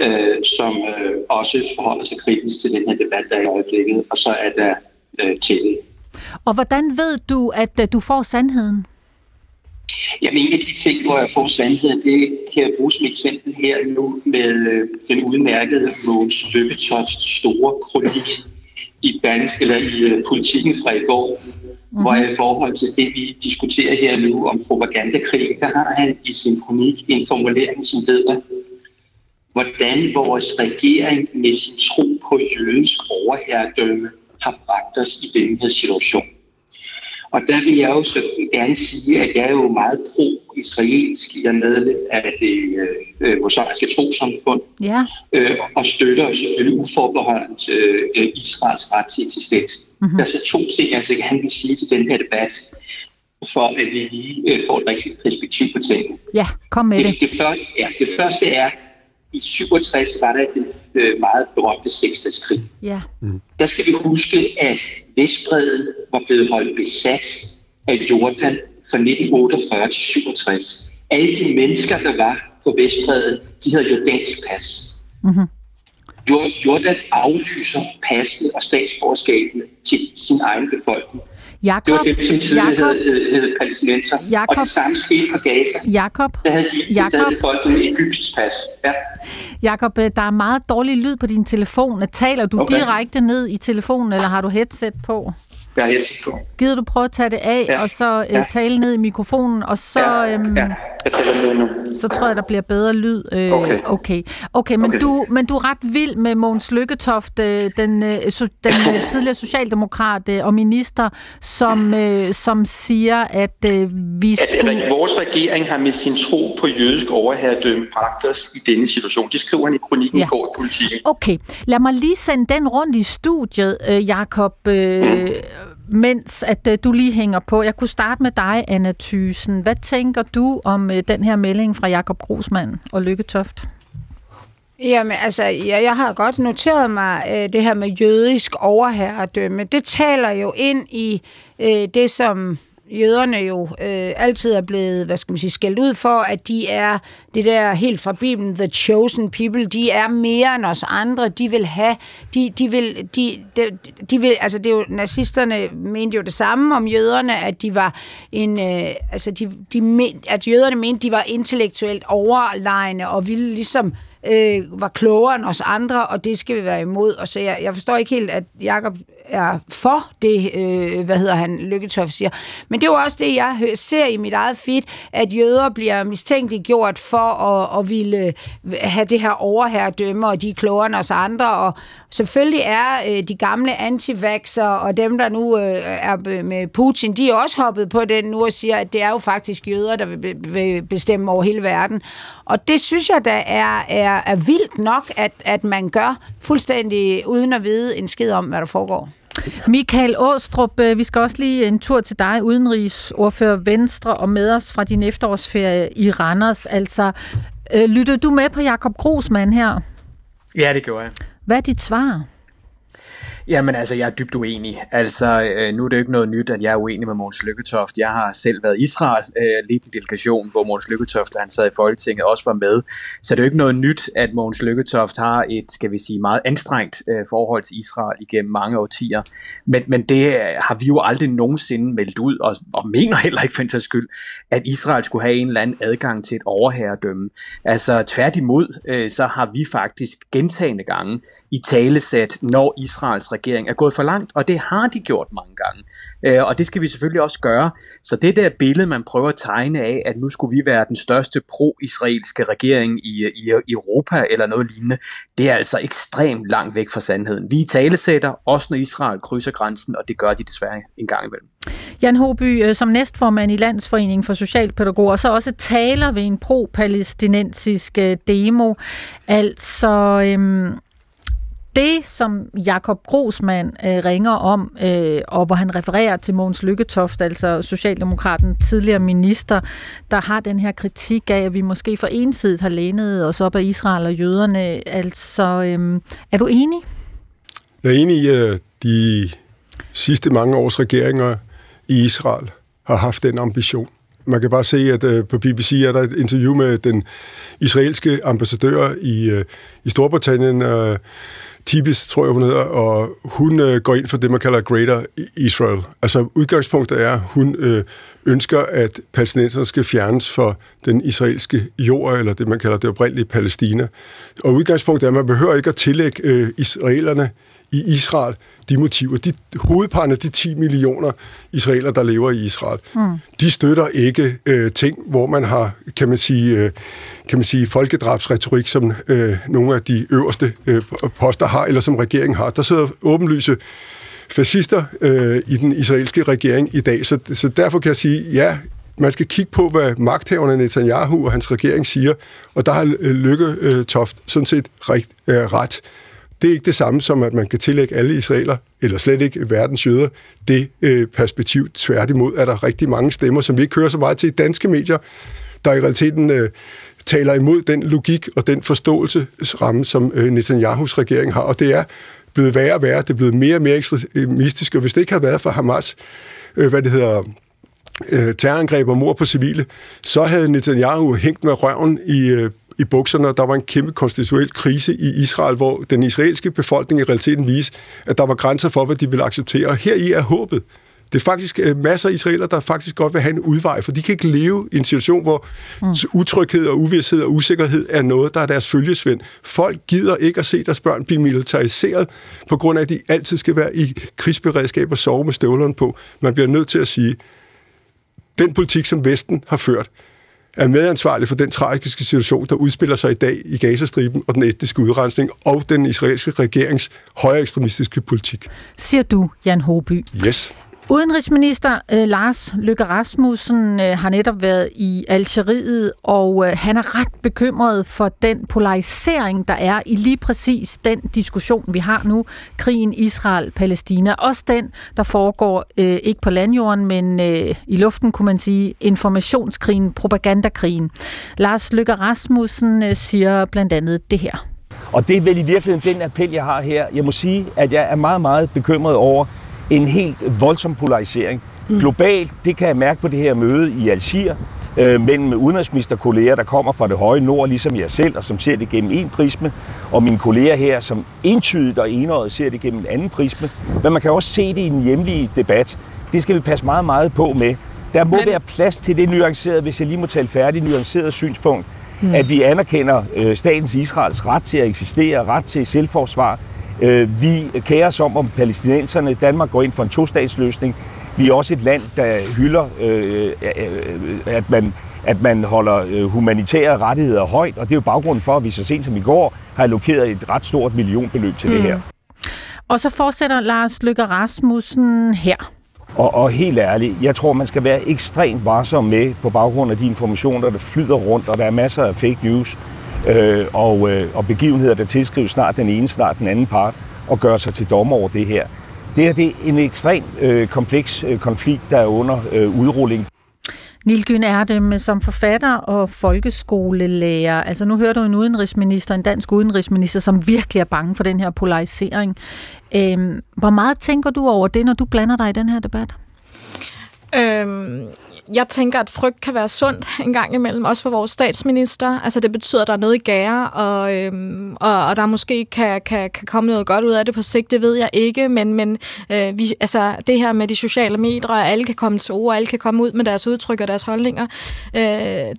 øh, som øh, også forholder sig kritisk til den her debat, der er i øjeblikket. Og så er der øh, TV. Og hvordan ved du, at øh, du får sandheden? Jamen en af de ting, hvor jeg får sandheden, det kan jeg bruge som eksempel her nu med øh, den udmærkede Mogens Lykketoft store kronik i Berlingske eller i øh, politikken fra i går, mm-hmm. hvor i forhold til det, vi diskuterer her nu om propagandakrig, der har han i sin kronik en formulering, som hedder, hvordan vores regering med sin tro på jødisk overherredømme har bragt os i denne her situation. Og der vil jeg jo så gerne sige, at jeg er jo meget pro-israelsk. Jeg er medlem af det øh, mosaiske trosamfund Ja. øh, og støtter selvfølgelig uforbeholdent øh, øh, Israels ret til eksistens. Mhm. Mm-hmm. Der er så to ting, jeg så gerne vil sige til den her debat, for at vi lige øh, får et rigtigt perspektiv på tingene. Ja, kom med det. Det, det, første, ja, det første er, i 67 var der den øh, meget berømte seksdagskrig. Ja. Der skal vi huske, at Vestbreden var blevet holdt besat af Jordan fra 1948 til 67. Alle de mennesker, der var på Vestbreden, de havde jordansk pas. Mm-hmm. Jor- Jordan aflyser passene og statsborgerskabene til sin egen befolkning. Det var Jakob, dem, som tidligere Jakob, hed, hed palæstinenser. Og Jakob. det samme skete på Gaza. Jakob, Der havde de, der Jakob. havde folk med egyptisk pas. Ja. Jakob, øh, der er meget dårlig lyd på din telefon. Taler du Okay. direkte ned i telefonen, eller har du headset på? Jeg er helt på. Gider du prøve at tage det af, Ja. og så øh, Ja. tale ned i mikrofonen, og så, Ja, øhm, ja. Jeg taler med nu. så tror jeg, der bliver bedre lyd. Øh, Okay. okay. Okay, men, Okay. Du, men du er ret vild med Mogens Lykketoft, øh, den, øh, so, den øh, tidligere socialdemokrat øh, og minister, som, øh, som siger, at øh, vi At skulle... at vores regering har med sin tro på jødisk overherredømme bragt os i denne situation. Det skriver han i kronikken Ja. går i politikken. Okay, lad mig lige sende den rundt i studiet, øh, Jakob, øh, mens at øh, du lige hænger på. Jeg kunne starte med dig, Anna Thysen. Hvad tænker du om øh, den her melding fra Jakob Grosmann og Lykke Toft? Jamen, altså, ja, jeg har godt noteret mig øh, det her med jødisk overherredømme. Det taler jo ind i øh, det, som jøderne jo øh, altid er blevet, hvad skal man sige, skældt ud for, at de er det der helt fra Bibelen, the chosen people, de er mere end os andre, de vil have, de, de vil, de, de, de vil, altså det er jo, nazisterne mente jo det samme om jøderne, at de var en, øh, altså de, de men, at jøderne mente, de var intellektuelt overlegne og ville ligesom øh, var klogere end os andre, og det skal vi være imod. Og så jeg, jeg forstår ikke helt, at Jakob er for det, øh, hvad hedder han, Lykketoft siger. Men det er jo også det, jeg ser i mit eget feed, at jøder bliver mistænkeliggjort for at, at ville øh, have det her overherredømme, og de er klogere end os andre. Og selvfølgelig er øh, de gamle antivaxer og dem, der nu øh, er med Putin, de er også hoppet på den nu og siger, at det er jo faktisk jøder, der vil, vil bestemme over hele verden. Og det synes jeg da er, er, er vildt nok, at, at man gør fuldstændig uden at vide en skid om, hvad der foregår. Michael Åstrup, øh, vi skal også lige en tur til dig, udenrigsordfører Venstre, og med os fra din efterårsferie i Randers. Altså, øh, lyttede du med på Jakob Grosman her? Ja, det gjorde jeg. Hvad er dit svar? Jamen altså, jeg er dybt uenig. Altså, øh, nu er det jo ikke noget nyt, at jeg er uenig med Måns Lykketoft. Jeg har selv været i Israel, øh, lidt en delegation, hvor Måns Lykketoft, han sad i Folketinget, også var med. Så det er jo ikke noget nyt, at Måns Lykketoft har et, skal vi sige, meget anstrengt øh, forhold til Israel igennem mange årtier. Men, men det øh, har vi jo aldrig nogensinde meldt ud, og, og mener heller ikke for en skyld, at Israel skulle have en eller anden adgang til et overherredømme. Altså, tværtimod, øh, så har vi faktisk gentagende gange i talesæt, når Israels regering er gået for langt, og det har de gjort mange gange. Øh, og det skal vi selvfølgelig også gøre. Så det der billede, man prøver at tegne af, at nu skulle vi være den største pro-israelske regering i, i, i Europa eller noget lignende, det er altså ekstremt langt væk fra sandheden. Vi talesætter, også når Israel krydser grænsen, og det gør de desværre en gang imellem. Jan Håby, øh, som næstformand i Landsforeningen for Socialpædagoger, så også taler ved en pro-palæstinensisk øh, demo. Altså, øhm, det, som Jakob Grosman øh, ringer om, øh, og hvor han refererer til Mogens Lykketoft, altså Socialdemokraten, tidligere minister, der har den her kritik af, at vi måske for ensidigt har lænet os op af Israel og jøderne. Altså, øh, er du enig? Jeg er enig i, at de sidste mange års regeringer i Israel har haft den ambition. Man kan bare se, at øh, på BBC er der et interview med den israelske ambassadør i, øh, i Storbritannien, øh, Tibis, tror jeg, hun hedder, og hun øh, går ind for det, man kalder Greater Israel. Altså udgangspunktet er, hun øh, ønsker, at palæstinenserne skal fjernes fra den israelske jord, eller det, man kalder det oprindelige Palæstina. Og udgangspunktet er, at man behøver ikke at tillægge øh, israelerne i Israel de motiver. De, hovedparten af de 10 millioner israeler, der lever i Israel, mm. de støtter ikke øh, ting, hvor man har, kan man sige, øh, kan man sige folkedrabsretorik, som øh, nogle af de øverste øh, poster har, eller som regeringen har. Der sidder åbenlyse fascister øh, i den israelske regering i dag, så, så derfor kan jeg sige, ja, man skal kigge på, hvad magthaverne Netanyahu og hans regering siger, og der har Lykke øh, Toft sådan set rigt, øh, ret. Det er ikke det samme som, at man kan tillægge alle israeler, eller slet ikke verdens jøder, det øh, perspektiv. Tværtimod er der rigtig mange stemmer, som vi ikke hører så meget til i danske medier, der i realiteten øh, taler imod den logik og den forståelsesramme, som øh, Netanyahus regering har. Og det er blevet værre og værre, det er blevet mere og mere ekstremistisk, og hvis det ikke havde været for Hamas, øh, hvad det hedder, øh, terrorangreb og mord på civile, så havde Netanyahu hængt med røven i øh, i bukserne, og der var en kæmpe konstituel krise i Israel, hvor den israelske befolkning i realiteten viste, at der var grænser for, hvad de ville acceptere. Og her i er håbet. Det er faktisk øh, masser af israeler, der faktisk godt vil have en udvej, for de kan ikke leve i en situation, hvor mm. utryghed og uvidshed og usikkerhed er noget, der er deres følgesvend. Folk gider ikke at se deres børn blive militariseret, på grund af, at de altid skal være i krigsberedskab og sove med støvlerne på. Man bliver nødt til at sige, den politik, som Vesten har ført, er medansvarlig for den tragiske situation, der udspiller sig i dag i Gazastriben og den etniske udrensning og den israelske regerings højere ekstremistiske politik. Siger du, Jan Håby. Yes. Udenrigsminister øh, Lars Løkke Rasmussen øh, har netop været i Algeriet, og øh, han er ret bekymret for den polarisering, der er i lige præcis den diskussion, vi har nu, krigen Israel-Palæstina. Også den, der foregår øh, ikke på landjorden, men øh, i luften, kunne man sige, informationskrigen, propagandakrigen. Lars Løkke Rasmussen øh, siger blandt andet det her. Og det er vel i virkeligheden den appel, jeg har her. Jeg må sige, at jeg er meget, meget bekymret over, en helt voldsom polarisering. Mm. Globalt, det kan jeg mærke på det her møde i Algier, øh, mellem udenrigsministerkolleger, der kommer fra det høje nord, ligesom jeg selv, og som ser det gennem en prisme, og mine kolleger her, som entydigt og enøjet ser det gennem en anden prisme. Men man kan også se det i den hjemlige debat. Det skal vi passe meget, meget på med. Der må Men... være plads til det nuancerede, hvis jeg lige må tale færdigt, nuanceret synspunkt, Mm. At vi anerkender øh, statens Israels ret til at eksistere, ret til selvforsvar. Øh, vi kærer os om, om palæstinenserne. Danmark går ind for en to-statsløsning. Vi er også et land, der hylder, øh, at, man, at man holder øh, humanitære rettigheder højt, og det er jo baggrunden for, at vi så sent som i går har allokeret et ret stort millionbeløb til mm. det her. Og så fortsætter Lars Løkke Rasmussen her. Og, og helt ærligt, jeg tror, man skal være ekstremt varsom med på baggrund af de informationer, der flyder rundt, og der er masser af fake news øh, og, øh, og begivenheder, der tilskrives snart den ene, snart den anden part, og gør sig til dommer over det her. Det her det er en ekstremt øh, kompleks øh, konflikt, der er under øh, udrulling. Nilgyn er det som forfatter og folkeskolelærer. Altså nu hører du en udenrigsminister, en dansk udenrigsminister, som virkelig er bange for den her polarisering. Øhm, hvor meget tænker du over det, når du blander dig i den her debat? Øhm, jeg tænker, at frygt kan være sundt en gang imellem, også for vores statsminister. Altså det betyder, at der er noget i gære, og, øhm, og, og der måske kan, kan, kan komme noget godt ud af det på sigt, det ved jeg ikke, men, men øh, vi, altså, det her med de sociale medier, og alle kan komme til ord, alle kan komme ud med deres udtryk og deres holdninger, øh,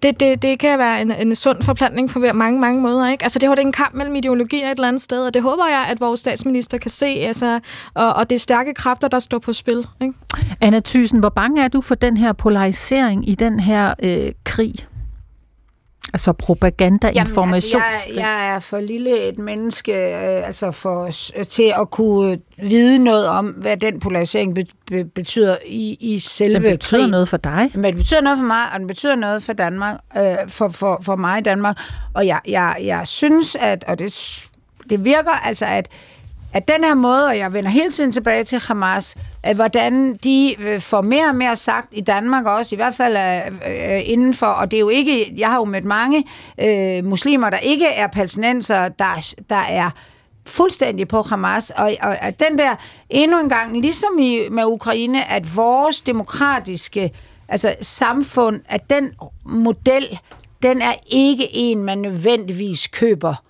det, det, det kan være en, en sund forplantning på mange, mange måder. Ikke? Altså det er en kamp mellem ideologier et eller andet sted, og det håber jeg, at vores statsminister kan se, altså, og, og det er stærke kræfter, der står på spil. Ikke? Anna Thyssen, hvor bange er du for den her polarisering polarisering i den her øh, krig? Altså propaganda, information. Altså, jeg, jeg er for lille et menneske øh, altså for, til at kunne vide noget om, hvad den polarisering be, be, betyder i, i selve Den betyder krig. noget for dig. Men det betyder noget for mig, og den betyder noget for Danmark, øh, for, for, for mig i Danmark. Og jeg, jeg, jeg synes, at, og det, det virker altså, at at den her måde, og jeg vender hele tiden tilbage til Hamas, at hvordan de øh, får mere og mere sagt i Danmark også, i hvert fald øh, øh, indenfor, og det er jo ikke, jeg har jo mødt mange øh, muslimer, der ikke er palæstinenser, der, der er fuldstændig på Hamas, og, og at den der endnu en gang, ligesom i, med Ukraine, at vores demokratiske altså samfund, at den model, den er ikke en, man nødvendigvis køber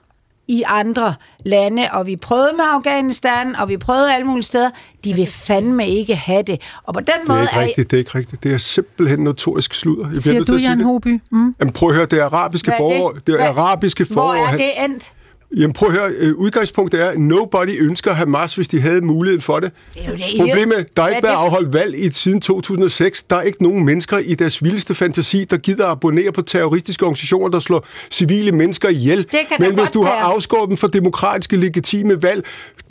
i andre lande, og vi prøvede med Afghanistan, og vi prøvede alle mulige steder. De vil fandme ikke have det. Og på den det måde er ikke rigtigt, det er ikke rigtigt. Det er simpelthen notorisk sludder. Jeg Siger du, Jan Hoby? Mm. Jamen prøv at høre, det arabiske forår. Det, det arabiske forår. Hvor er det endt? Jamen prøv at høre, øh, udgangspunktet er, at nobody ønsker Hamas, hvis de havde muligheden for det. det, er jo det Problemet, der er ikke været afholdt valg i siden 2006. Der er ikke nogen mennesker i deres vildeste fantasi, der gider at abonnere på terroristiske organisationer, der slår civile mennesker ihjel. Men hvis du har afskåret dem for demokratiske, legitime valg,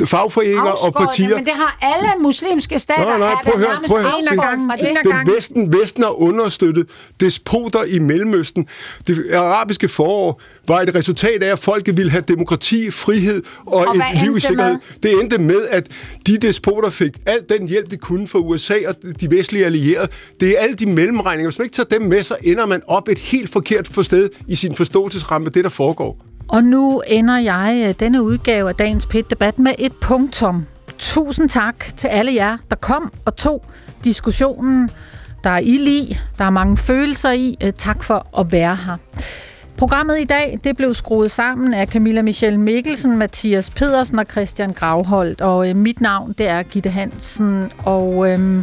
fagforeninger afskåret, og partier... Men det har alle muslimske stater. Nej, nej, prøv at høre. Prøv at høre. Den Vesten, Vesten har understøttet despoter i Mellemøsten. Det arabiske forår var et resultat af, at folket ville have demokrati, frihed og, og et liv i sikkerhed. Med? Det endte med, at de despoter fik al den hjælp, de kunne fra USA og de vestlige allierede. Det er alle de mellemregninger. Hvis man ikke tager dem med, så ender man op et helt forkert sted i sin forståelsesramme, det der foregår. Og nu ender jeg øh, denne udgave af dagens PET-debat med et punktum. Tusind tak til alle jer, der kom og tog diskussionen. Der er ild i, der er mange følelser i. Øh, tak for at være her. Programmet i dag det blev skruet sammen af Camilla Michelle Mikkelsen, Mathias Pedersen og Christian Gravholdt. Og øh, mit navn det er Gitte Hansen. Og øh,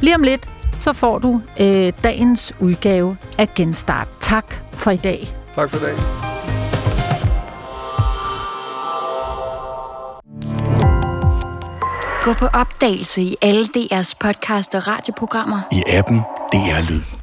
lige om lidt, så får du øh, dagens udgave af Genstart. Tak for i dag. Tak for i dag. Gå på opdagelse i alle DR's podcast og radioprogrammer. I appen DR Lyd.